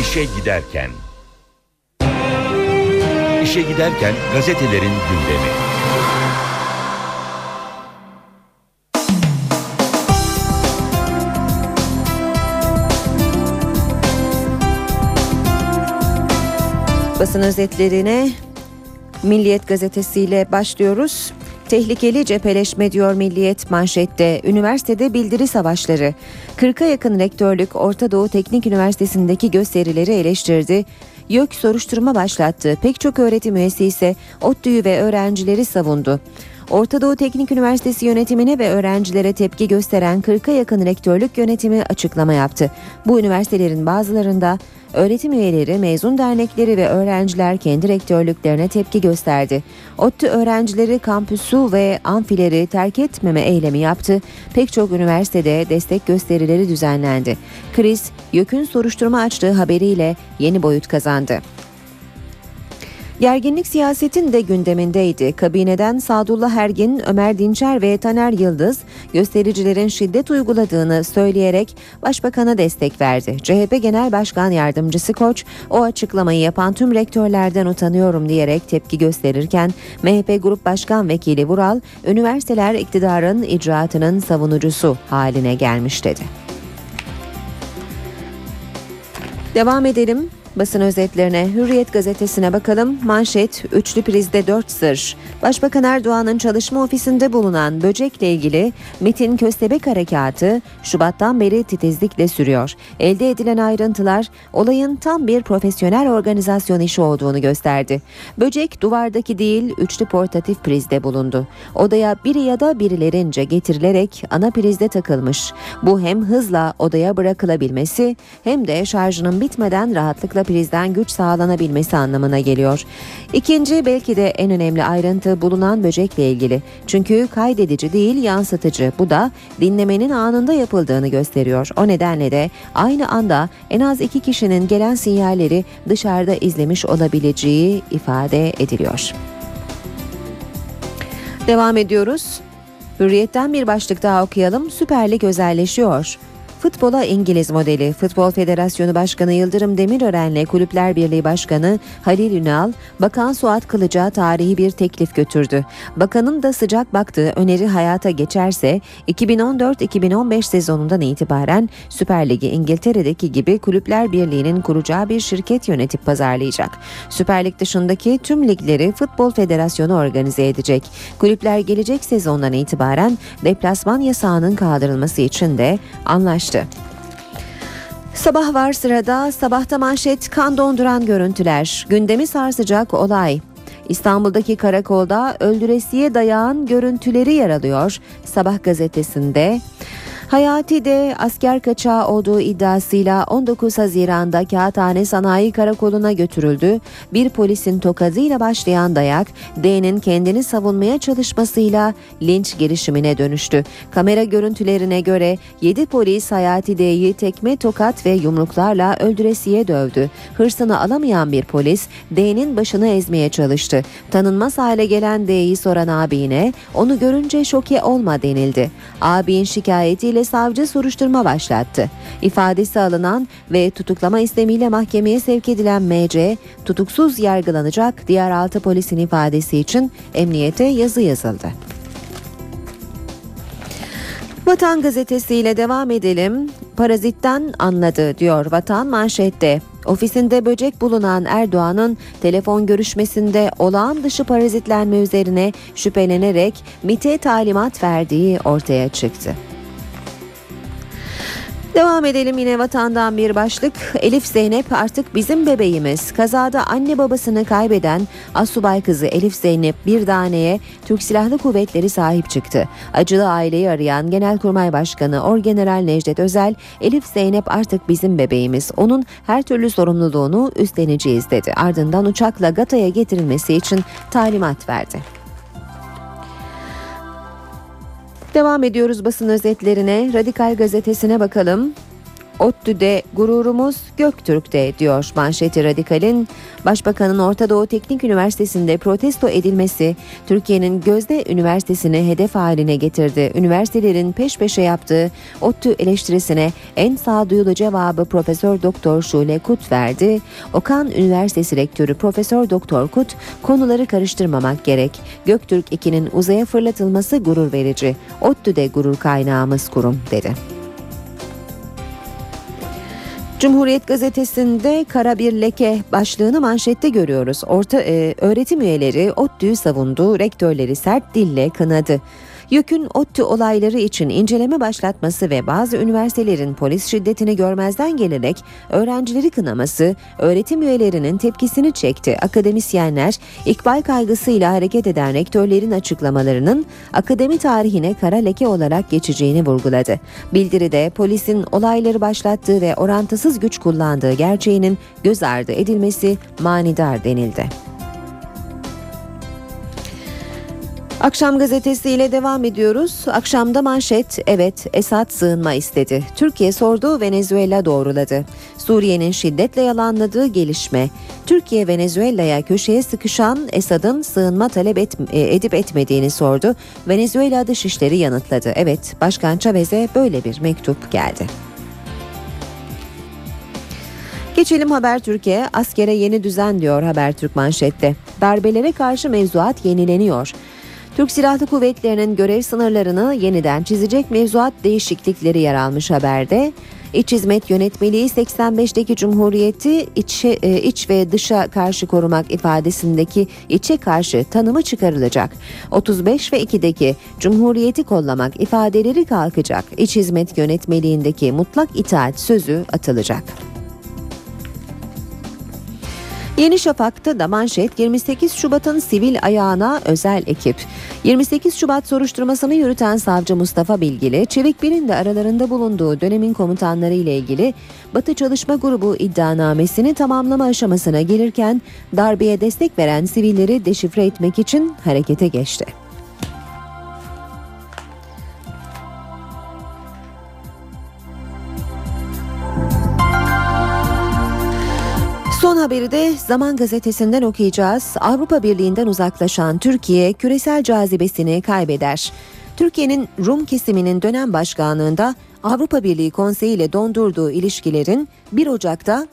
İşe giderken. İşe giderken gazetelerin gündemi. Basın özetlerine Milliyet gazetesiyle başlıyoruz. Tehlikeli cepheleşme diyor Milliyet manşette. Üniversitede bildiri savaşları. 40'a yakın rektörlük Orta Doğu Teknik Üniversitesi'ndeki gösterileri eleştirdi. YÖK soruşturma başlattı. Pek çok öğretim üyesi ise ODTÜ'yü ve öğrencileri savundu. Orta Doğu Teknik Üniversitesi yönetimine ve öğrencilere tepki gösteren 40'a yakın rektörlük yönetimi açıklama yaptı. Bu üniversitelerin bazılarında öğretim üyeleri, mezun dernekleri ve öğrenciler kendi rektörlüklerine tepki gösterdi. ODTÜ öğrencileri kampüsü ve amfileri terk etmeme eylemi yaptı. Pek çok üniversitede destek gösterileri düzenlendi. Kriz, YÖK'ün soruşturma açtığı haberiyle yeni boyut kazandı. Gerginlik siyasetin de gündemindeydi. Kabineden Sadullah Ergin, Ömer Dinçer ve Taner Yıldız göstericilerin şiddet uyguladığını söyleyerek başbakana destek verdi. CHP Genel Başkan Yardımcısı Koç o açıklamayı yapan tüm rektörlerden utanıyorum diyerek tepki gösterirken MHP Grup Başkan Vekili Vural üniversiteler iktidarın icraatının savunucusu haline gelmiş dedi. Devam edelim. Basın özetlerine Hürriyet gazetesine bakalım. Manşet üçlü prizde dört sır. Başbakan Erdoğan'ın çalışma ofisinde bulunan böcekle ilgili MIT'in Köstebek Harekatı Şubat'tan beri titizlikle sürüyor. Elde edilen ayrıntılar olayın tam bir profesyonel organizasyon işi olduğunu gösterdi. Böcek duvardaki değil üçlü portatif prizde bulundu. Odaya biri ya da birilerince getirilerek ana prizde takılmış. Bu hem hızla odaya bırakılabilmesi hem de şarjının bitmeden rahatlıkla prizden güç sağlanabilmesi anlamına geliyor. İkinci belki de en önemli ayrıntı bulunan böcekle ilgili. Çünkü kaydedici değil yansıtıcı. Bu da dinlemenin anında yapıldığını gösteriyor. O nedenle de aynı anda en az iki kişinin gelen sinyalleri dışarıda izlemiş olabileceği ifade ediliyor. Devam ediyoruz. Hürriyetten bir başlık daha okuyalım. Süper Lig özelleşiyor. Futbola İngiliz modeli. Futbol Federasyonu Başkanı Yıldırım Demirören'le Kulüpler Birliği Başkanı Halil Ünal, Bakan Suat Kılıç'a tarihi bir teklif götürdü. Bakanın da sıcak baktığı öneri hayata geçerse 2014-2015 sezonundan itibaren Süper Lig'i İngiltere'deki gibi Kulüpler Birliği'nin kuracağı bir şirket yönetip pazarlayacak. Süper Lig dışındaki tüm ligleri Futbol Federasyonu organize edecek. Kulüpler gelecek sezondan itibaren deplasman yasağının kaldırılması için de anlaştı. Sabah var sırada sabahta manşet kan donduran görüntüler. Gündemi sarsacak olay. İstanbul'daki karakolda öldüresiye dayağın görüntüleri yer alıyor. Sabah gazetesinde Hayati de asker kaçağı olduğu iddiasıyla 19 Haziran'da Kağıthane Sanayi Karakolu'na götürüldü. Bir polisin tokadıyla başlayan dayak D'nin kendini savunmaya çalışmasıyla linç girişimine dönüştü. Kamera görüntülerine göre 7 polis Hayati D'yi tekme tokat ve yumruklarla öldüresiye dövdü. Hırsını alamayan bir polis D'nin başını ezmeye çalıştı. Tanınmaz hale gelen D'yi soran abine onu görünce şoke olma denildi. Abin şikayetiyle savcı soruşturma başlattı. İfadesi alınan ve tutuklama istemiyle mahkemeye sevk edilen MC tutuksuz yargılanacak diğer 6 polisin ifadesi için emniyete yazı yazıldı. Vatan gazetesiyle devam edelim. Parazitten anladı diyor Vatan manşette. Ofisinde böcek bulunan Erdoğan'ın telefon görüşmesinde olağan dışı parazitlenme üzerine şüphelenerek MIT'e talimat verdiği ortaya çıktı. Devam edelim yine vatandan bir başlık. Elif Zeynep artık bizim bebeğimiz. Kazada anne babasını kaybeden asubay kızı Elif Zeynep bir taneye Türk Silahlı Kuvvetleri sahip çıktı. Acılı aileyi arayan Genelkurmay Başkanı Orgeneral Necdet Özel, Elif Zeynep artık bizim bebeğimiz. Onun her türlü sorumluluğunu üstleneceğiz dedi. Ardından uçakla Gata'ya getirilmesi için talimat verdi. Devam ediyoruz basın özetlerine. Radikal gazetesine bakalım. ODTÜ'de gururumuz Göktürk'te diyor manşeti Radikal'in. Başbakanın Orta Doğu Teknik Üniversitesi'nde protesto edilmesi Türkiye'nin gözde üniversitesini hedef haline getirdi. Üniversitelerin peş peşe yaptığı ODTÜ eleştirisine en sağduyulu cevabı Profesör Doktor Şule Kut verdi. Okan Üniversitesi Rektörü Profesör Doktor Kut konuları karıştırmamak gerek. Göktürk 2'nin uzaya fırlatılması gurur verici. ODTÜ'de gurur kaynağımız kurum dedi. Cumhuriyet gazetesinde kara bir leke başlığını manşette görüyoruz. Orta e, öğretim üyeleri ODTÜ'yü savundu, rektörleri sert dille kınadı. YÖK'ün ODTÜ olayları için inceleme başlatması ve bazı üniversitelerin polis şiddetini görmezden gelerek öğrencileri kınaması öğretim üyelerinin tepkisini çekti. Akademisyenler ikbal kaygısıyla hareket eden rektörlerin açıklamalarının akademi tarihine kara leke olarak geçeceğini vurguladı. Bildiride polisin olayları başlattığı ve orantısız güç kullandığı gerçeğinin göz ardı edilmesi manidar denildi. Akşam gazetesiyle devam ediyoruz. Akşamda manşet evet Esad sığınma istedi. Türkiye sordu Venezuela doğruladı. Suriye'nin şiddetle yalanladığı gelişme. Türkiye Venezuela'ya köşeye sıkışan Esad'ın sığınma talep et, edip etmediğini sordu. Venezuela Dışişleri yanıtladı. Evet Başkan Chavez'e böyle bir mektup geldi. Geçelim Habertürk'e. Askere yeni düzen diyor Habertürk manşette. Darbelere karşı mevzuat yenileniyor. Türk Silahlı Kuvvetleri'nin görev sınırlarını yeniden çizecek mevzuat değişiklikleri yer almış haberde. İç Hizmet Yönetmeliği 85'teki Cumhuriyeti içe, e, iç ve dışa karşı korumak ifadesindeki içe karşı tanımı çıkarılacak. 35 ve 2'deki Cumhuriyeti kollamak ifadeleri kalkacak. İç Hizmet Yönetmeliğindeki mutlak itaat sözü atılacak. Yeni Şafak'ta da manşet 28 Şubat'ın sivil ayağına özel ekip. 28 Şubat soruşturmasını yürüten savcı Mustafa Bilgili, Çevik Bir'in de aralarında bulunduğu dönemin komutanları ile ilgili Batı Çalışma Grubu iddianamesini tamamlama aşamasına gelirken darbeye destek veren sivilleri deşifre etmek için harekete geçti. Son haberi de Zaman Gazetesi'nden okuyacağız. Avrupa Birliği'nden uzaklaşan Türkiye küresel cazibesini kaybeder. Türkiye'nin Rum kesiminin dönem başkanlığında Avrupa Birliği Konseyi ile dondurduğu ilişkilerin 1 Ocak'ta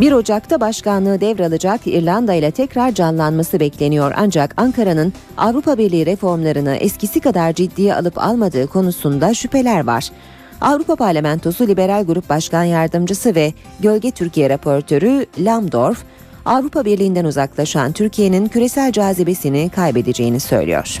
1 Ocak'ta başkanlığı devralacak İrlanda ile tekrar canlanması bekleniyor. Ancak Ankara'nın Avrupa Birliği reformlarını eskisi kadar ciddiye alıp almadığı konusunda şüpheler var. Avrupa Parlamentosu Liberal Grup Başkan Yardımcısı ve Gölge Türkiye raportörü Lambdorf, Avrupa Birliği'nden uzaklaşan Türkiye'nin küresel cazibesini kaybedeceğini söylüyor.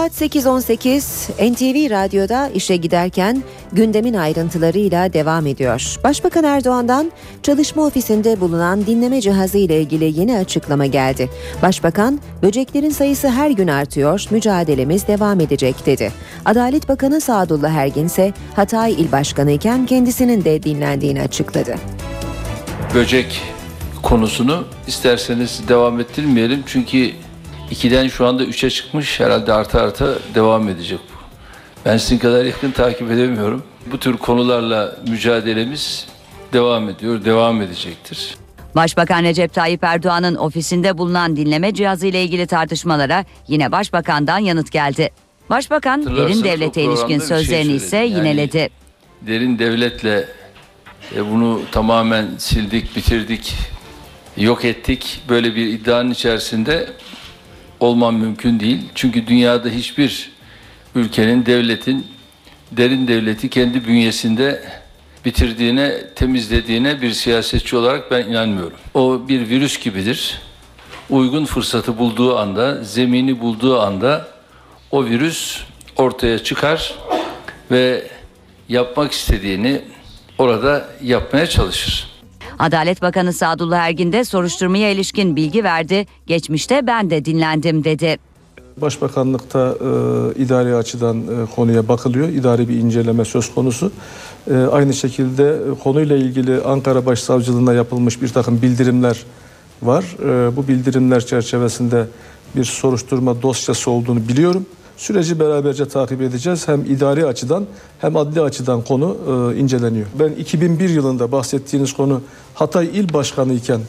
Saat 8.18 NTV Radyo'da işe giderken gündemin ayrıntılarıyla devam ediyor. Başbakan Erdoğan'dan çalışma ofisinde bulunan dinleme cihazı ile ilgili yeni açıklama geldi. Başbakan, böceklerin sayısı her gün artıyor, mücadelemiz devam edecek dedi. Adalet Bakanı Sadullah Ergin ise Hatay İl Başkanı iken kendisinin de dinlendiğini açıkladı. Böcek konusunu isterseniz devam ettirmeyelim çünkü 2'den şu anda 3'e çıkmış herhalde arta arta devam edecek bu. Ben sizin kadar yakın takip edemiyorum. Bu tür konularla mücadelemiz devam ediyor, devam edecektir. Başbakan Recep Tayyip Erdoğan'ın ofisinde bulunan dinleme cihazı ile ilgili tartışmalara yine başbakandan yanıt geldi. Başbakan derin devlete ilişkin şey sözlerini ise yani, yineledi. Derin devletle e, bunu tamamen sildik, bitirdik, yok ettik. Böyle bir iddianın içerisinde olmam mümkün değil. Çünkü dünyada hiçbir ülkenin, devletin derin devleti kendi bünyesinde bitirdiğine, temizlediğine bir siyasetçi olarak ben inanmıyorum. O bir virüs gibidir. Uygun fırsatı bulduğu anda, zemini bulduğu anda o virüs ortaya çıkar ve yapmak istediğini orada yapmaya çalışır. Adalet Bakanı Sadullah Ergin de soruşturmaya ilişkin bilgi verdi. Geçmişte ben de dinlendim dedi. Başbakanlıkta e, idari açıdan e, konuya bakılıyor. İdari bir inceleme söz konusu. E, aynı şekilde e, konuyla ilgili Ankara Başsavcılığına yapılmış bir takım bildirimler var. E, bu bildirimler çerçevesinde bir soruşturma dosyası olduğunu biliyorum. Süreci beraberce takip edeceğiz. Hem idari açıdan hem adli açıdan konu e, inceleniyor. Ben 2001 yılında bahsettiğiniz konu Hatay İl Başkanı iken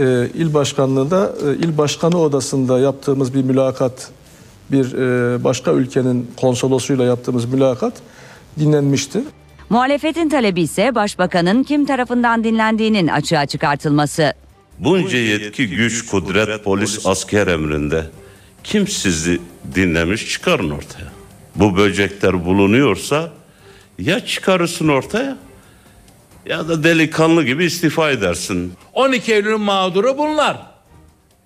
e, il başkanlığında e, il başkanı odasında yaptığımız bir mülakat bir e, başka ülkenin konsolosuyla yaptığımız mülakat dinlenmişti. Muhalefetin talebi ise başbakanın kim tarafından dinlendiğinin açığa çıkartılması. Bunca yetki, güç, kudret, polis, asker emrinde kim sizi dinlemiş çıkarın ortaya. Bu böcekler bulunuyorsa ya çıkarırsın ortaya ya da delikanlı gibi istifa edersin. 12 Eylül'ün mağduru bunlar.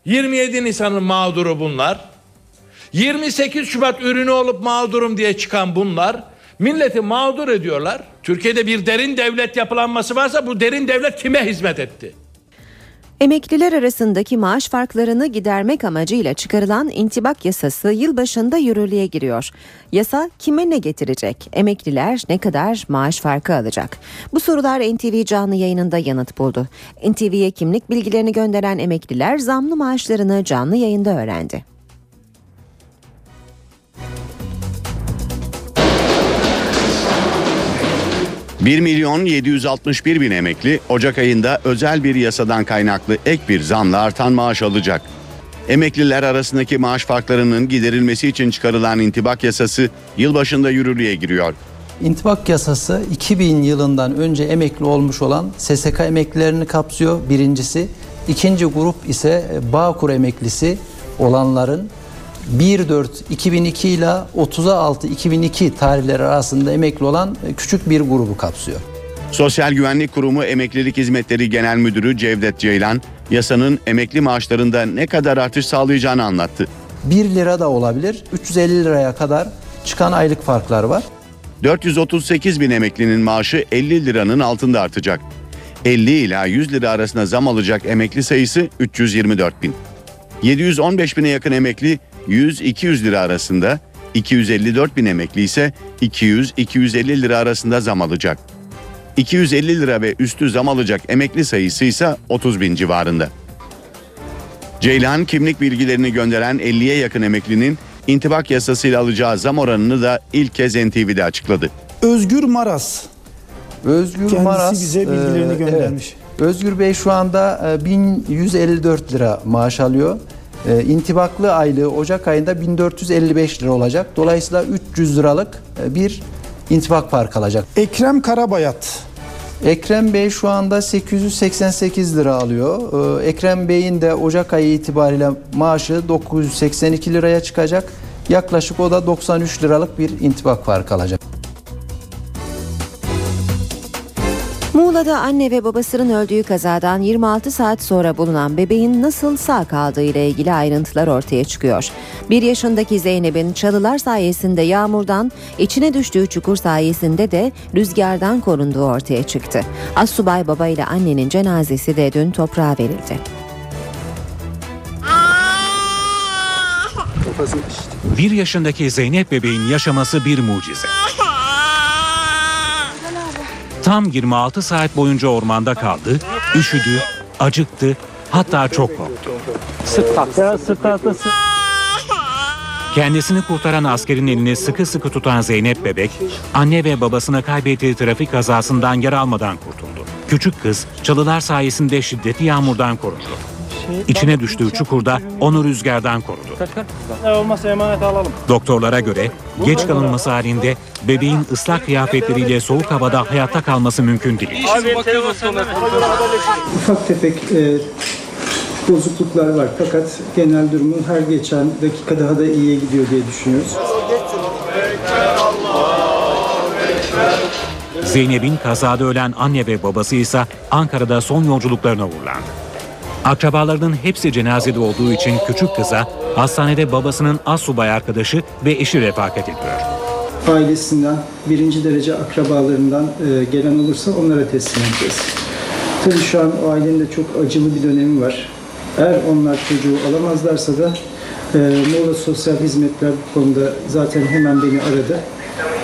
27 Nisan'ın mağduru bunlar. 28 Şubat ürünü olup mağdurum diye çıkan bunlar. Milleti mağdur ediyorlar. Türkiye'de bir derin devlet yapılanması varsa bu derin devlet kime hizmet etti? Emekliler arasındaki maaş farklarını gidermek amacıyla çıkarılan intibak yasası yılbaşında yürürlüğe giriyor. Yasa kime ne getirecek? Emekliler ne kadar maaş farkı alacak? Bu sorular NTV canlı yayınında yanıt buldu. NTV'ye kimlik bilgilerini gönderen emekliler zamlı maaşlarını canlı yayında öğrendi. ...1 milyon 761 bin emekli Ocak ayında özel bir yasadan kaynaklı ek bir zamla artan maaş alacak. Emekliler arasındaki maaş farklarının giderilmesi için çıkarılan intibak yasası yılbaşında yürürlüğe giriyor. İntibak yasası 2000 yılından önce emekli olmuş olan SSK emeklilerini kapsıyor birincisi. İkinci grup ise Bağkur emeklisi olanların 1-4-2002 ile 30-6-2002 tarihleri arasında emekli olan küçük bir grubu kapsıyor. Sosyal Güvenlik Kurumu Emeklilik Hizmetleri Genel Müdürü Cevdet Ceylan, yasanın emekli maaşlarında ne kadar artış sağlayacağını anlattı. 1 lira da olabilir, 350 liraya kadar çıkan aylık farklar var. 438 bin emeklinin maaşı 50 liranın altında artacak. 50 ila 100 lira arasında zam alacak emekli sayısı 324 bin. 715 bine yakın emekli 100-200 lira arasında, 254 bin emekli ise 200-250 lira arasında zam alacak. 250 lira ve üstü zam alacak emekli sayısı ise 30 bin civarında. Ceylan kimlik bilgilerini gönderen 50'ye yakın emeklinin intibak yasasıyla alacağı zam oranını da ilk kez NTV'de açıkladı. Özgür Maras. Özgür Kendisi Maras bize bilgilerini e, göndermiş. evet. Özgür Bey şu anda e, 1154 lira maaş alıyor. E, intibaklı aylığı Ocak ayında 1455 lira olacak. Dolayısıyla 300 liralık e, bir intibak farkı alacak. Ekrem Karabayat. Ekrem Bey şu anda 888 lira alıyor. Ee, Ekrem Bey'in de Ocak ayı itibariyle maaşı 982 liraya çıkacak. Yaklaşık o da 93 liralık bir intibak farkı alacak. Muğla'da anne ve babasının öldüğü kazadan 26 saat sonra bulunan bebeğin nasıl sağ kaldığı ile ilgili ayrıntılar ortaya çıkıyor. Bir yaşındaki Zeynep'in çalılar sayesinde yağmurdan, içine düştüğü çukur sayesinde de rüzgardan korunduğu ortaya çıktı. Assubay baba ile annenin cenazesi de dün toprağa verildi. Bir yaşındaki Zeynep bebeğin yaşaması bir mucize. Tam 26 saat boyunca ormanda kaldı, üşüdü, acıktı, hatta çok korktu. Sırt takla, sırt taklası. Kendisini kurtaran askerin elini sıkı sıkı tutan Zeynep bebek, anne ve babasını kaybettiği trafik kazasından yer almadan kurtuldu. Küçük kız çalılar sayesinde şiddetli yağmurdan korundu. İçine düştüğü çukurda onu rüzgardan korudu. Olmazsa alalım. Doktorlara göre geç kalınması halinde bebeğin ıslak kıyafetleriyle soğuk havada hayatta kalması mümkün değil. Abi bakıyoruz sonra. Ufak tefek e, bozukluklar var fakat genel durumu her geçen dakika daha da iyiye gidiyor diye düşünüyoruz. Zeynep'in kazada ölen anne ve babası ise Ankara'da son yolculuklarına uğurlandı. Akrabalarının hepsi cenazede olduğu için küçük kıza hastanede babasının assubay arkadaşı ve eşi refakat ediyor. Ailesinden, birinci derece akrabalarından e, gelen olursa onlara teslim edeceğiz. Tabii şu an o ailenin de çok acılı bir dönemi var. Eğer onlar çocuğu alamazlarsa da e, Muğla Sosyal Hizmetler bu konuda zaten hemen beni aradı.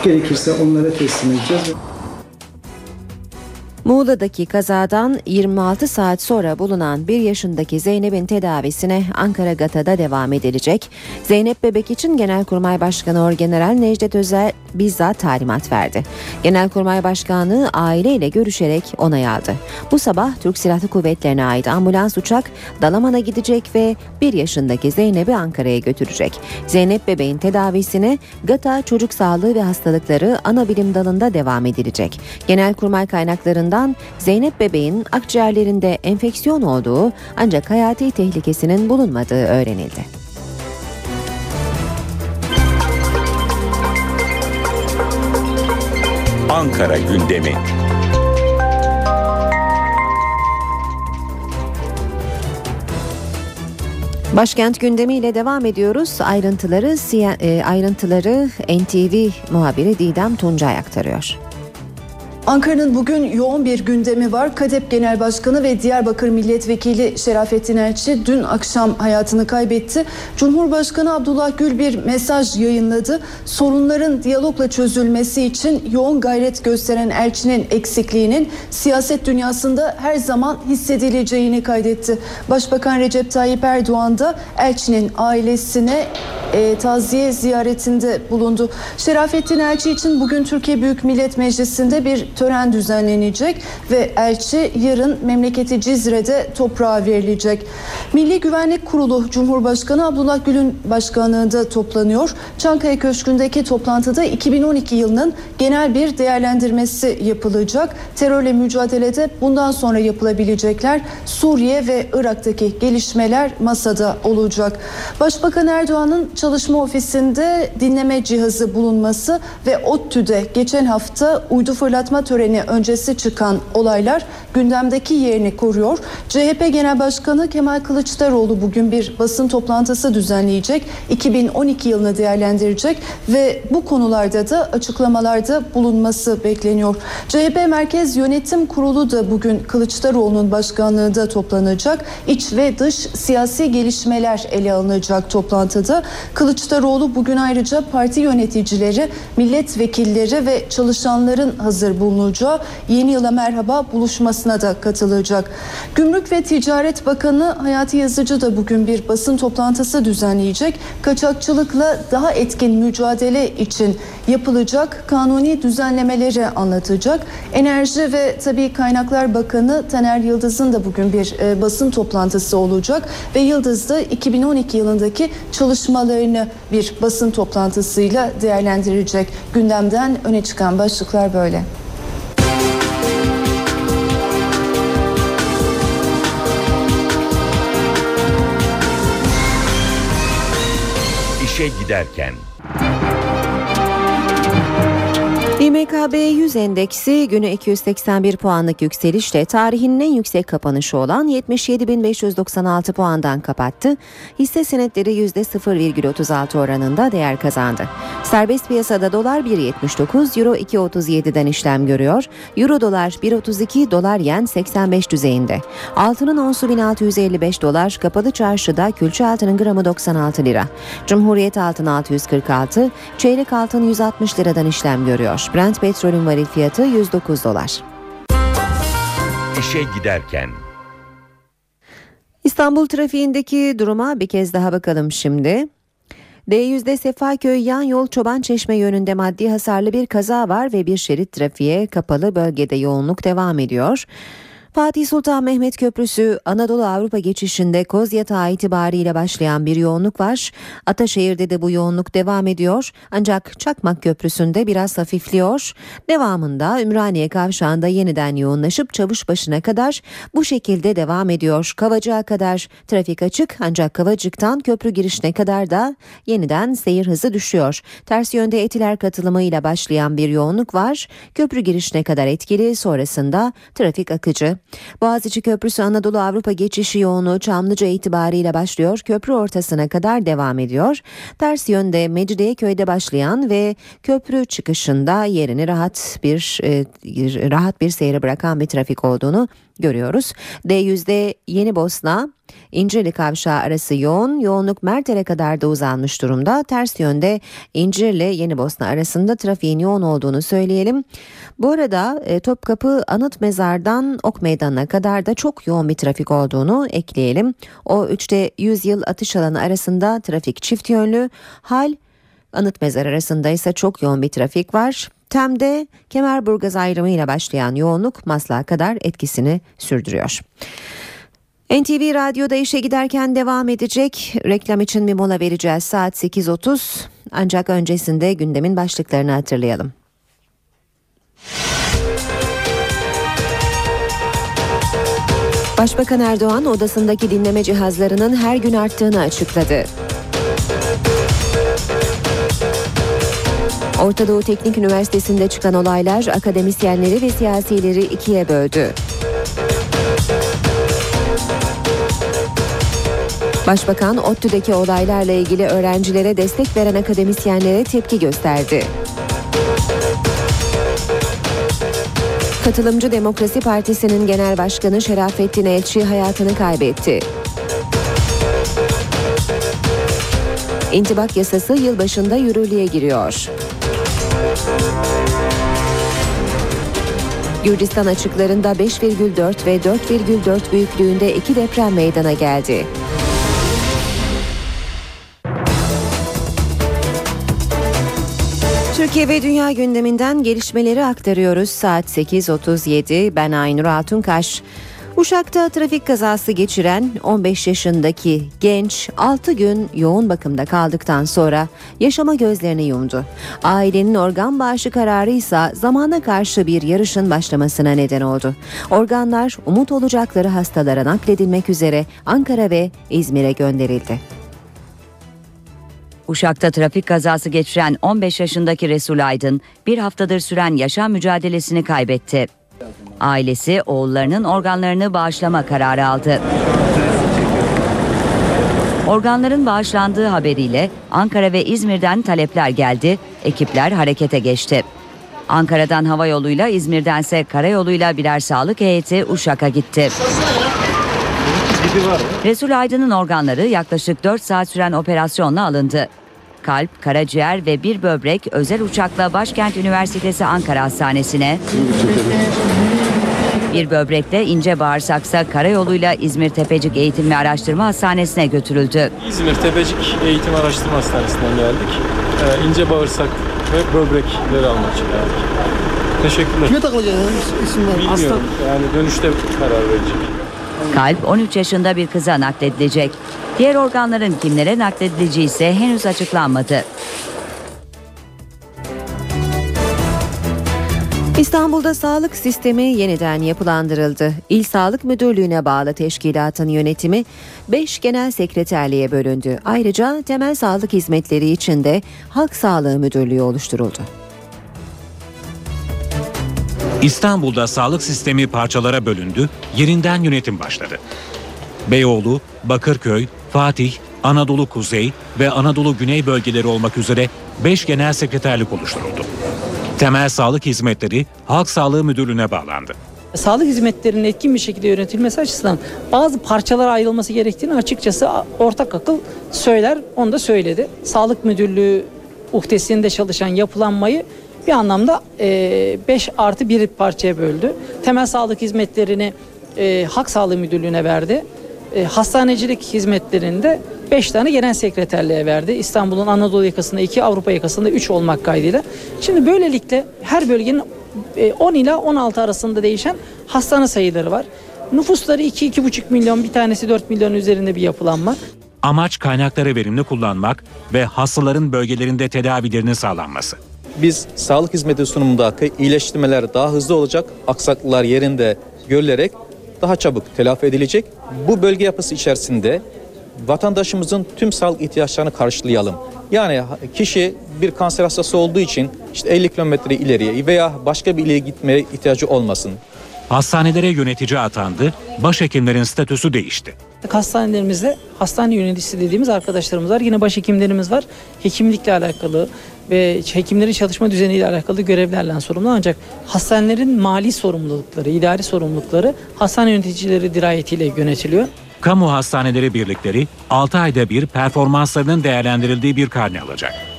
Gerekirse onlara teslim edeceğiz. Muğla'daki kazadan 26 saat sonra bulunan 1 yaşındaki Zeynep'in tedavisine Ankara Gata'da devam edilecek. Zeynep bebek için Genelkurmay Başkanı Orgeneral Necdet Özel bizzat talimat verdi. Genelkurmay Başkanı aileyle görüşerek onay aldı. Bu sabah Türk Silahlı Kuvvetleri'ne ait ambulans uçak Dalaman'a gidecek ve 1 yaşındaki Zeynep'i Ankara'ya götürecek. Zeynep bebeğin tedavisine Gata Çocuk Sağlığı ve Hastalıkları ana bilim dalında devam edilecek. Genelkurmay kaynaklarından Zeynep bebeğin akciğerlerinde enfeksiyon olduğu ancak hayati tehlikesinin bulunmadığı öğrenildi. Ankara gündemi. Başkent gündemiyle devam ediyoruz. Ayrıntıları e, ayrıntıları NTV muhabiri Didem Tuncay aktarıyor. Ankara'nın bugün yoğun bir gündemi var. KADEP Genel Başkanı ve Diyarbakır Milletvekili Şerafettin Elçi dün akşam hayatını kaybetti. Cumhurbaşkanı Abdullah Gül bir mesaj yayınladı. Sorunların diyalogla çözülmesi için yoğun gayret gösteren Elçi'nin eksikliğinin siyaset dünyasında her zaman hissedileceğini kaydetti. Başbakan Recep Tayyip Erdoğan da Elçi'nin ailesine e, taziye ziyaretinde bulundu. Şerafettin Elçi için bugün Türkiye Büyük Millet Meclisi'nde bir tören düzenlenecek ve elçi yarın memleketi Cizre'de toprağa verilecek. Milli Güvenlik Kurulu Cumhurbaşkanı Abdullah Gül'ün başkanlığında toplanıyor. Çankaya Köşkü'ndeki toplantıda 2012 yılının genel bir değerlendirmesi yapılacak. Terörle mücadelede bundan sonra yapılabilecekler Suriye ve Irak'taki gelişmeler masada olacak. Başbakan Erdoğan'ın çalışma ofisinde dinleme cihazı bulunması ve ODTÜ'de geçen hafta uydu fırlatma töreni öncesi çıkan olaylar gündemdeki yerini koruyor. CHP Genel Başkanı Kemal Kılıçdaroğlu bugün bir basın toplantısı düzenleyecek. 2012 yılını değerlendirecek ve bu konularda da açıklamalarda bulunması bekleniyor. CHP Merkez Yönetim Kurulu da bugün Kılıçdaroğlu'nun başkanlığında toplanacak. İç ve dış siyasi gelişmeler ele alınacak toplantıda. Kılıçdaroğlu bugün ayrıca parti yöneticileri, milletvekilleri ve çalışanların hazır bulunacağı Yeni Yıla Merhaba buluşmasına da katılacak. Gümrük ve Ticaret Bakanı Hayati Yazıcı da bugün bir basın toplantısı düzenleyecek. Kaçakçılıkla daha etkin mücadele için yapılacak kanuni düzenlemeleri anlatacak. Enerji ve Tabi Kaynaklar Bakanı Taner Yıldız'ın da bugün bir e, basın toplantısı olacak ve Yıldız da 2012 yılındaki çalışmalarını bir basın toplantısıyla değerlendirecek. Gündemden öne çıkan başlıklar böyle. Giderken İMKB 100 endeksi günü 281 puanlık yükselişle tarihin en yüksek kapanışı olan 77.596 puandan kapattı. Hisse senetleri %0,36 oranında değer kazandı. Serbest piyasada dolar 1.79, euro 2.37'den işlem görüyor. Euro dolar 1.32, dolar yen 85 düzeyinde. Altının onsu 1655 dolar, kapalı çarşıda külçe altının gramı 96 lira. Cumhuriyet altın 646, çeyrek altın 160 liradan işlem görüyor. Brent petrolün varil fiyatı 109 dolar. İşe giderken İstanbul trafiğindeki duruma bir kez daha bakalım şimdi. D100'de Sefaköy yan yol Çoban Çeşme yönünde maddi hasarlı bir kaza var ve bir şerit trafiğe kapalı bölgede yoğunluk devam ediyor. Fatih Sultan Mehmet Köprüsü Anadolu Avrupa geçişinde Kozyatağı itibariyle başlayan bir yoğunluk var. Ataşehir'de de bu yoğunluk devam ediyor. Ancak Çakmak Köprüsü'nde biraz hafifliyor. Devamında Ümraniye Kavşağı'nda yeniden yoğunlaşıp Çavuşbaşı'na kadar bu şekilde devam ediyor. Kavacık'a kadar trafik açık ancak Kavacık'tan köprü girişine kadar da yeniden seyir hızı düşüyor. Ters yönde etiler katılımıyla başlayan bir yoğunluk var. Köprü girişine kadar etkili sonrasında trafik akıcı. Boğaziçi Köprüsü Anadolu Avrupa geçişi yoğunluğu Çamlıca itibariyle başlıyor. Köprü ortasına kadar devam ediyor. Ters yönde Mecidiyeköy'de başlayan ve köprü çıkışında yerini rahat bir e, rahat bir seyre bırakan bir trafik olduğunu görüyoruz. D100'de Yeni Bosna, İncirli Kavşağı arası yoğun, yoğunluk Merter'e kadar da uzanmış durumda. Ters yönde İncirli Yeni Bosna arasında trafiğin yoğun olduğunu söyleyelim. Bu arada e, Topkapı Anıt Mezar'dan Ok Meydanı'na kadar da çok yoğun bir trafik olduğunu ekleyelim. O 3'te 100 yıl atış alanı arasında trafik çift yönlü. Hal Anıt Mezar arasında ise çok yoğun bir trafik var. Tem'de Kemerburgaz ayrımıyla başlayan yoğunluk Maslak'a kadar etkisini sürdürüyor. NTV Radyo'da işe giderken devam edecek. Reklam için bir mola vereceğiz saat 8.30. Ancak öncesinde gündemin başlıklarını hatırlayalım. Başbakan Erdoğan odasındaki dinleme cihazlarının her gün arttığını açıkladı. Orta Doğu Teknik Üniversitesi'nde çıkan olaylar akademisyenleri ve siyasileri ikiye böldü. Başbakan ODTÜ'deki olaylarla ilgili öğrencilere destek veren akademisyenlere tepki gösterdi. Katılımcı Demokrasi Partisi'nin genel başkanı Şerafettin Elçi hayatını kaybetti. İntibak yasası yılbaşında yürürlüğe giriyor. Gürcistan açıklarında 5,4 ve 4,4 büyüklüğünde iki deprem meydana geldi. Türkiye ve dünya gündeminden gelişmeleri aktarıyoruz. Saat 8.37 ben Aynur Altunkaş. Uşak'ta trafik kazası geçiren 15 yaşındaki genç 6 gün yoğun bakımda kaldıktan sonra yaşama gözlerini yumdu. Ailenin organ bağışı kararı ise zamana karşı bir yarışın başlamasına neden oldu. Organlar umut olacakları hastalara nakledilmek üzere Ankara ve İzmir'e gönderildi. Uşak'ta trafik kazası geçiren 15 yaşındaki Resul Aydın bir haftadır süren yaşam mücadelesini kaybetti. Ailesi oğullarının organlarını bağışlama kararı aldı. Organların bağışlandığı haberiyle Ankara ve İzmir'den talepler geldi, ekipler harekete geçti. Ankara'dan hava yoluyla İzmir'dense karayoluyla birer sağlık heyeti Uşak'a gitti. Resul Aydın'ın organları yaklaşık 4 saat süren operasyonla alındı. Kalp, karaciğer ve bir böbrek özel uçakla Başkent Üniversitesi Ankara Hastanesi'ne, bir böbrekte ince bağırsaksa karayoluyla İzmir Tepecik Eğitim ve Araştırma Hastanesi'ne götürüldü. İzmir Tepecik Eğitim Araştırma Hastanesi'nden geldik. Ee, ince bağırsak ve böbrekleri almak için geldik. Teşekkürler. Kime takılacak isimler? Bilmiyorum. Yani dönüşte karar verecek. Kalp 13 yaşında bir kıza nakledilecek. Diğer organların kimlere nakledileceği ise henüz açıklanmadı. İstanbul'da sağlık sistemi yeniden yapılandırıldı. İl Sağlık Müdürlüğü'ne bağlı teşkilatın yönetimi 5 genel sekreterliğe bölündü. Ayrıca temel sağlık hizmetleri için de Halk Sağlığı Müdürlüğü oluşturuldu. İstanbul'da sağlık sistemi parçalara bölündü, yerinden yönetim başladı. Beyoğlu, Bakırköy, Fatih, Anadolu Kuzey ve Anadolu Güney bölgeleri olmak üzere 5 genel sekreterlik oluşturuldu. Temel sağlık hizmetleri Halk Sağlığı Müdürlüğü'ne bağlandı. Sağlık hizmetlerinin etkin bir şekilde yönetilmesi açısından bazı parçalara ayrılması gerektiğini açıkçası ortak akıl söyler, onu da söyledi. Sağlık Müdürlüğü uhdesinde çalışan yapılanmayı bir anlamda 5 artı 1 parçaya böldü. Temel sağlık hizmetlerini e, Halk Sağlığı Müdürlüğü'ne verdi. E, hastanecilik hizmetlerinde 5 tane genel sekreterliğe verdi. İstanbul'un Anadolu yakasında 2, Avrupa yakasında 3 olmak kaydıyla. Şimdi böylelikle her bölgenin e, 10 ila 16 arasında değişen hastane sayıları var. Nüfusları 2-2,5 milyon, bir tanesi 4 milyon üzerinde bir yapılanma. Amaç kaynakları verimli kullanmak ve hastaların bölgelerinde tedavilerinin sağlanması. Biz sağlık hizmeti sunumundaki iyileştirmeler daha hızlı olacak, aksaklıklar yerinde görülerek daha çabuk telafi edilecek. Bu bölge yapısı içerisinde vatandaşımızın tüm sağlık ihtiyaçlarını karşılayalım. Yani kişi bir kanser hastası olduğu için işte 50 kilometre ileriye veya başka bir ile gitmeye ihtiyacı olmasın. Hastanelere yönetici atandı, başhekimlerin statüsü değişti. Hastanelerimizde hastane yöneticisi dediğimiz arkadaşlarımız var. Yine başhekimlerimiz var. Hekimlikle alakalı ve hekimlerin çalışma düzeniyle alakalı görevlerle sorumlu. Ancak hastanelerin mali sorumlulukları, idari sorumlulukları hastane yöneticileri dirayetiyle yönetiliyor. Kamu hastaneleri birlikleri 6 ayda bir performanslarının değerlendirildiği bir karne alacak.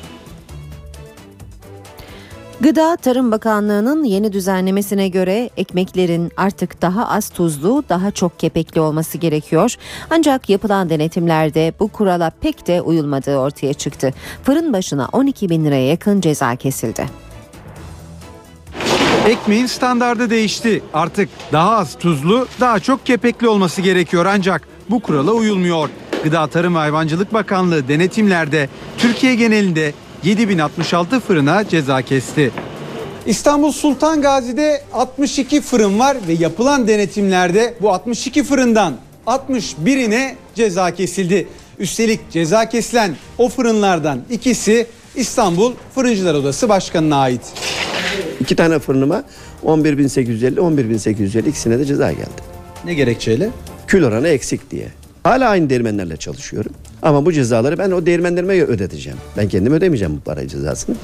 Gıda Tarım Bakanlığı'nın yeni düzenlemesine göre ekmeklerin artık daha az tuzlu, daha çok kepekli olması gerekiyor. Ancak yapılan denetimlerde bu kurala pek de uyulmadığı ortaya çıktı. Fırın başına 12 bin liraya yakın ceza kesildi. Ekmeğin standardı değişti. Artık daha az tuzlu, daha çok kepekli olması gerekiyor ancak bu kurala uyulmuyor. Gıda Tarım ve Hayvancılık Bakanlığı denetimlerde Türkiye genelinde 7066 fırına ceza kesti. İstanbul Sultan Gazi'de 62 fırın var ve yapılan denetimlerde bu 62 fırından 61'ine ceza kesildi. Üstelik ceza kesilen o fırınlardan ikisi İstanbul Fırıncılar Odası Başkanı'na ait. İki tane fırınıma 11.850, 11.850 ikisine de ceza geldi. Ne gerekçeyle? Kül oranı eksik diye. Hala aynı değirmenlerle çalışıyorum. Ama bu cezaları ben o değirmenlerime ödeteceğim. Ben kendim ödemeyeceğim bu para cezasını.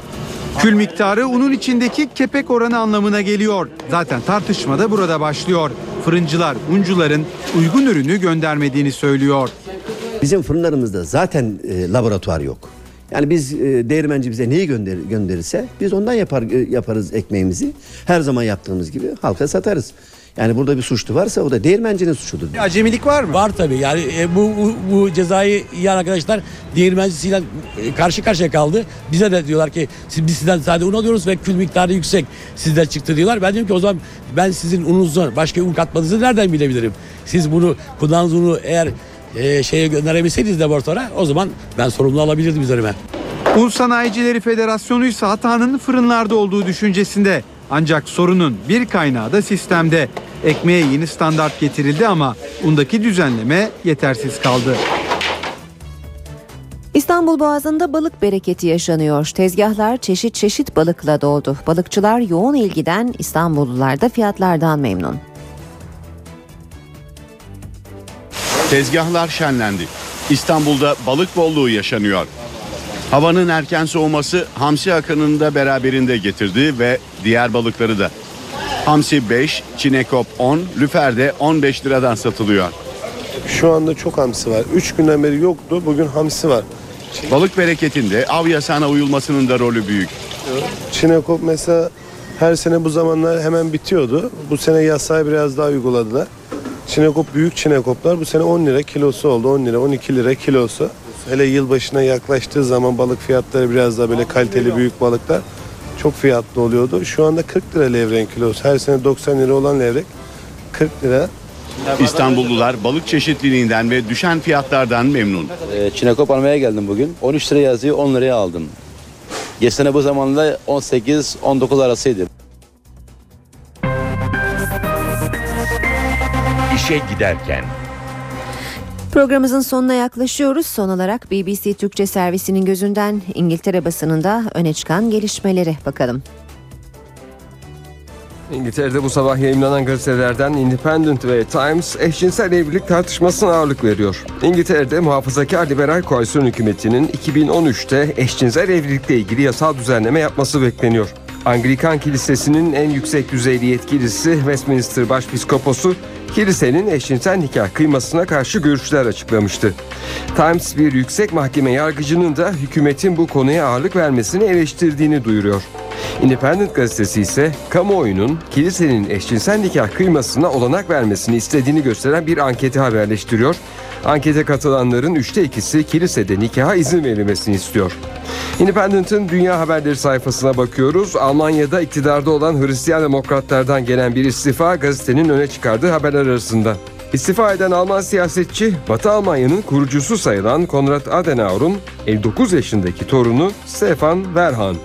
Kül miktarı unun içindeki kepek oranı anlamına geliyor. Zaten tartışma da burada başlıyor. Fırıncılar uncuların uygun ürünü göndermediğini söylüyor. Bizim fırınlarımızda zaten e, laboratuvar yok. Yani biz e, değirmenci bize neyi gönder, gönderirse biz ondan yapar e, yaparız ekmeğimizi. Her zaman yaptığımız gibi halka satarız. Yani burada bir suçlu varsa o da değirmencinin suçudur. Acemilik var mı? Var tabii. Yani e, bu, bu, bu cezayı yiyen arkadaşlar değirmencisiyle e, karşı karşıya kaldı. Bize de diyorlar ki siz, biz sizden sadece un alıyoruz ve kül miktarı yüksek. Sizden çıktı diyorlar. Ben diyorum ki o zaman ben sizin ununuzu başka un katmadığınızı nereden bilebilirim? Siz bunu kullandığınız unu eğer e, şeye gönderebilseydiniz laboratuvara o zaman ben sorumlu alabilirdim üzerime. Un Sanayicileri Federasyonu ise hatanın fırınlarda olduğu düşüncesinde. Ancak sorunun bir kaynağı da sistemde. Ekmeğe yeni standart getirildi ama undaki düzenleme yetersiz kaldı. İstanbul Boğazı'nda balık bereketi yaşanıyor. Tezgahlar çeşit çeşit balıkla doldu. Balıkçılar yoğun ilgiden, İstanbullular da fiyatlardan memnun. Tezgahlar şenlendi. İstanbul'da balık bolluğu yaşanıyor. Havanın erken soğuması hamsi akınını da beraberinde getirdi ve diğer balıkları da. Hamsi 5, çinekop 10, lüfer de 15 liradan satılıyor. Şu anda çok hamsi var. 3 günden beri yoktu. Bugün hamsi var. Balık bereketinde av yasağına uyulmasının da rolü büyük. Çinekop mesela her sene bu zamanlar hemen bitiyordu. Bu sene yasağı biraz daha uyguladılar. Çinekop büyük çinekoplar bu sene 10 lira kilosu oldu. 10 lira 12 lira kilosu. Hele yılbaşına yaklaştığı zaman balık fiyatları biraz daha böyle kaliteli büyük balıklar çok fiyatlı oluyordu. Şu anda 40 lira levreğin kilosu. Her sene 90 lira olan levrek 40 lira. İstanbullular balık çeşitliliğinden ve düşen fiyatlardan memnun. Ee, Çinekop almaya geldim bugün. 13 lira yazıyor 10 liraya aldım. Geçen bu zamanda 18-19 arasıydı. İşe giderken Programımızın sonuna yaklaşıyoruz. Son olarak BBC Türkçe servisinin gözünden İngiltere basınında öne çıkan gelişmelere bakalım. İngiltere'de bu sabah yayınlanan gazetelerden Independent ve Times eşcinsel evlilik tartışmasına ağırlık veriyor. İngiltere'de muhafazakar liberal koalisyon hükümetinin 2013'te eşcinsel evlilikle ilgili yasal düzenleme yapması bekleniyor. Anglikan Kilisesi'nin en yüksek düzeyli yetkilisi Westminster Başpiskoposu kilisenin eşcinsel nikah kıymasına karşı görüşler açıklamıştı. Times bir yüksek mahkeme yargıcının da hükümetin bu konuya ağırlık vermesini eleştirdiğini duyuruyor. Independent gazetesi ise kamuoyunun kilisenin eşcinsel nikah kıymasına olanak vermesini istediğini gösteren bir anketi haberleştiriyor. Ankete katılanların üçte ikisi kilisede nikaha izin verilmesini istiyor. Independent'ın dünya haberleri sayfasına bakıyoruz. Almanya'da iktidarda olan Hristiyan demokratlardan gelen bir istifa gazetenin öne çıkardığı haberler arasında. İstifa eden Alman siyasetçi, Batı Almanya'nın kurucusu sayılan Konrad Adenauer'un 59 yaşındaki torunu Stefan Werhan.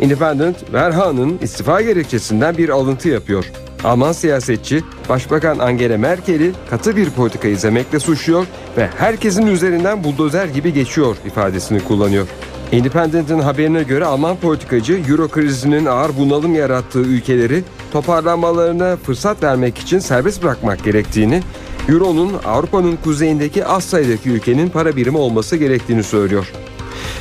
Independent, Werhan'ın istifa gerekçesinden bir alıntı yapıyor. Alman siyasetçi, Başbakan Angela Merkel'i katı bir politika izlemekle suçluyor ve herkesin üzerinden buldozer gibi geçiyor ifadesini kullanıyor. Independent'ın haberine göre Alman politikacı Euro krizinin ağır bunalım yarattığı ülkeleri toparlanmalarına fırsat vermek için serbest bırakmak gerektiğini, Euro'nun Avrupa'nın kuzeyindeki az sayıdaki ülkenin para birimi olması gerektiğini söylüyor.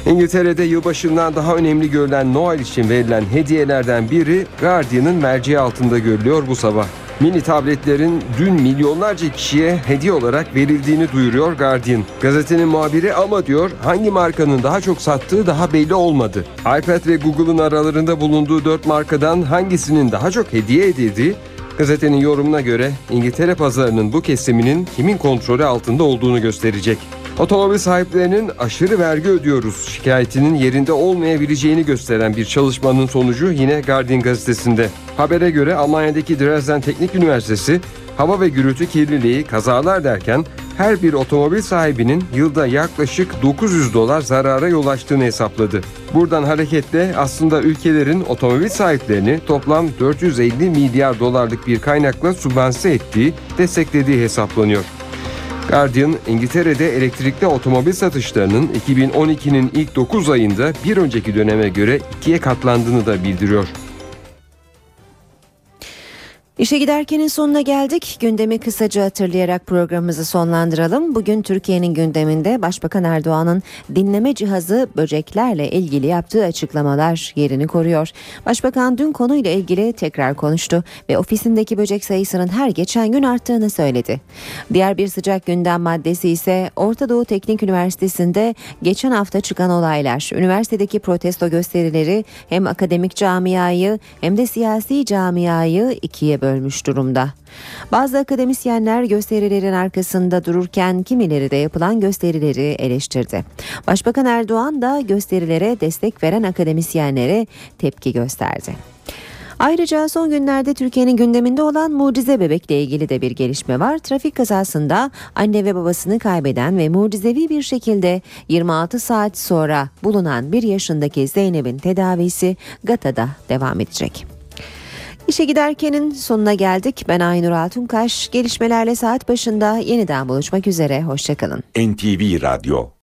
İngiltere'de yılbaşından daha önemli görülen Noel için verilen hediyelerden biri Guardian'ın merceği altında görülüyor bu sabah. Mini tabletlerin dün milyonlarca kişiye hediye olarak verildiğini duyuruyor Guardian. Gazetenin muhabiri ama diyor hangi markanın daha çok sattığı daha belli olmadı. iPad ve Google'ın aralarında bulunduğu dört markadan hangisinin daha çok hediye edildiği gazetenin yorumuna göre İngiltere pazarının bu kesiminin kimin kontrolü altında olduğunu gösterecek. Otomobil sahiplerinin aşırı vergi ödüyoruz şikayetinin yerinde olmayabileceğini gösteren bir çalışmanın sonucu yine Guardian gazetesinde. Habere göre Almanya'daki Dresden Teknik Üniversitesi hava ve gürültü kirliliği, kazalar derken her bir otomobil sahibinin yılda yaklaşık 900 dolar zarara yol açtığını hesapladı. Buradan hareketle aslında ülkelerin otomobil sahiplerini toplam 450 milyar dolarlık bir kaynakla sübvanse ettiği, desteklediği hesaplanıyor. Guardian, İngiltere'de elektrikli otomobil satışlarının 2012'nin ilk 9 ayında bir önceki döneme göre ikiye katlandığını da bildiriyor. İşe giderkenin sonuna geldik. Gündemi kısaca hatırlayarak programımızı sonlandıralım. Bugün Türkiye'nin gündeminde Başbakan Erdoğan'ın dinleme cihazı böceklerle ilgili yaptığı açıklamalar yerini koruyor. Başbakan dün konuyla ilgili tekrar konuştu ve ofisindeki böcek sayısının her geçen gün arttığını söyledi. Diğer bir sıcak gündem maddesi ise Orta Doğu Teknik Üniversitesi'nde geçen hafta çıkan olaylar. Üniversitedeki protesto gösterileri hem akademik camiayı hem de siyasi camiayı ikiye bölmüş durumda. Bazı akademisyenler gösterilerin arkasında dururken kimileri de yapılan gösterileri eleştirdi. Başbakan Erdoğan da gösterilere destek veren akademisyenlere tepki gösterdi. Ayrıca son günlerde Türkiye'nin gündeminde olan mucize bebekle ilgili de bir gelişme var. Trafik kazasında anne ve babasını kaybeden ve mucizevi bir şekilde 26 saat sonra bulunan bir yaşındaki Zeynep'in tedavisi GATA'da devam edecek. İşe giderkenin sonuna geldik. Ben Aynur Altunkaş. Gelişmelerle saat başında yeniden buluşmak üzere. Hoşçakalın. NTV Radyo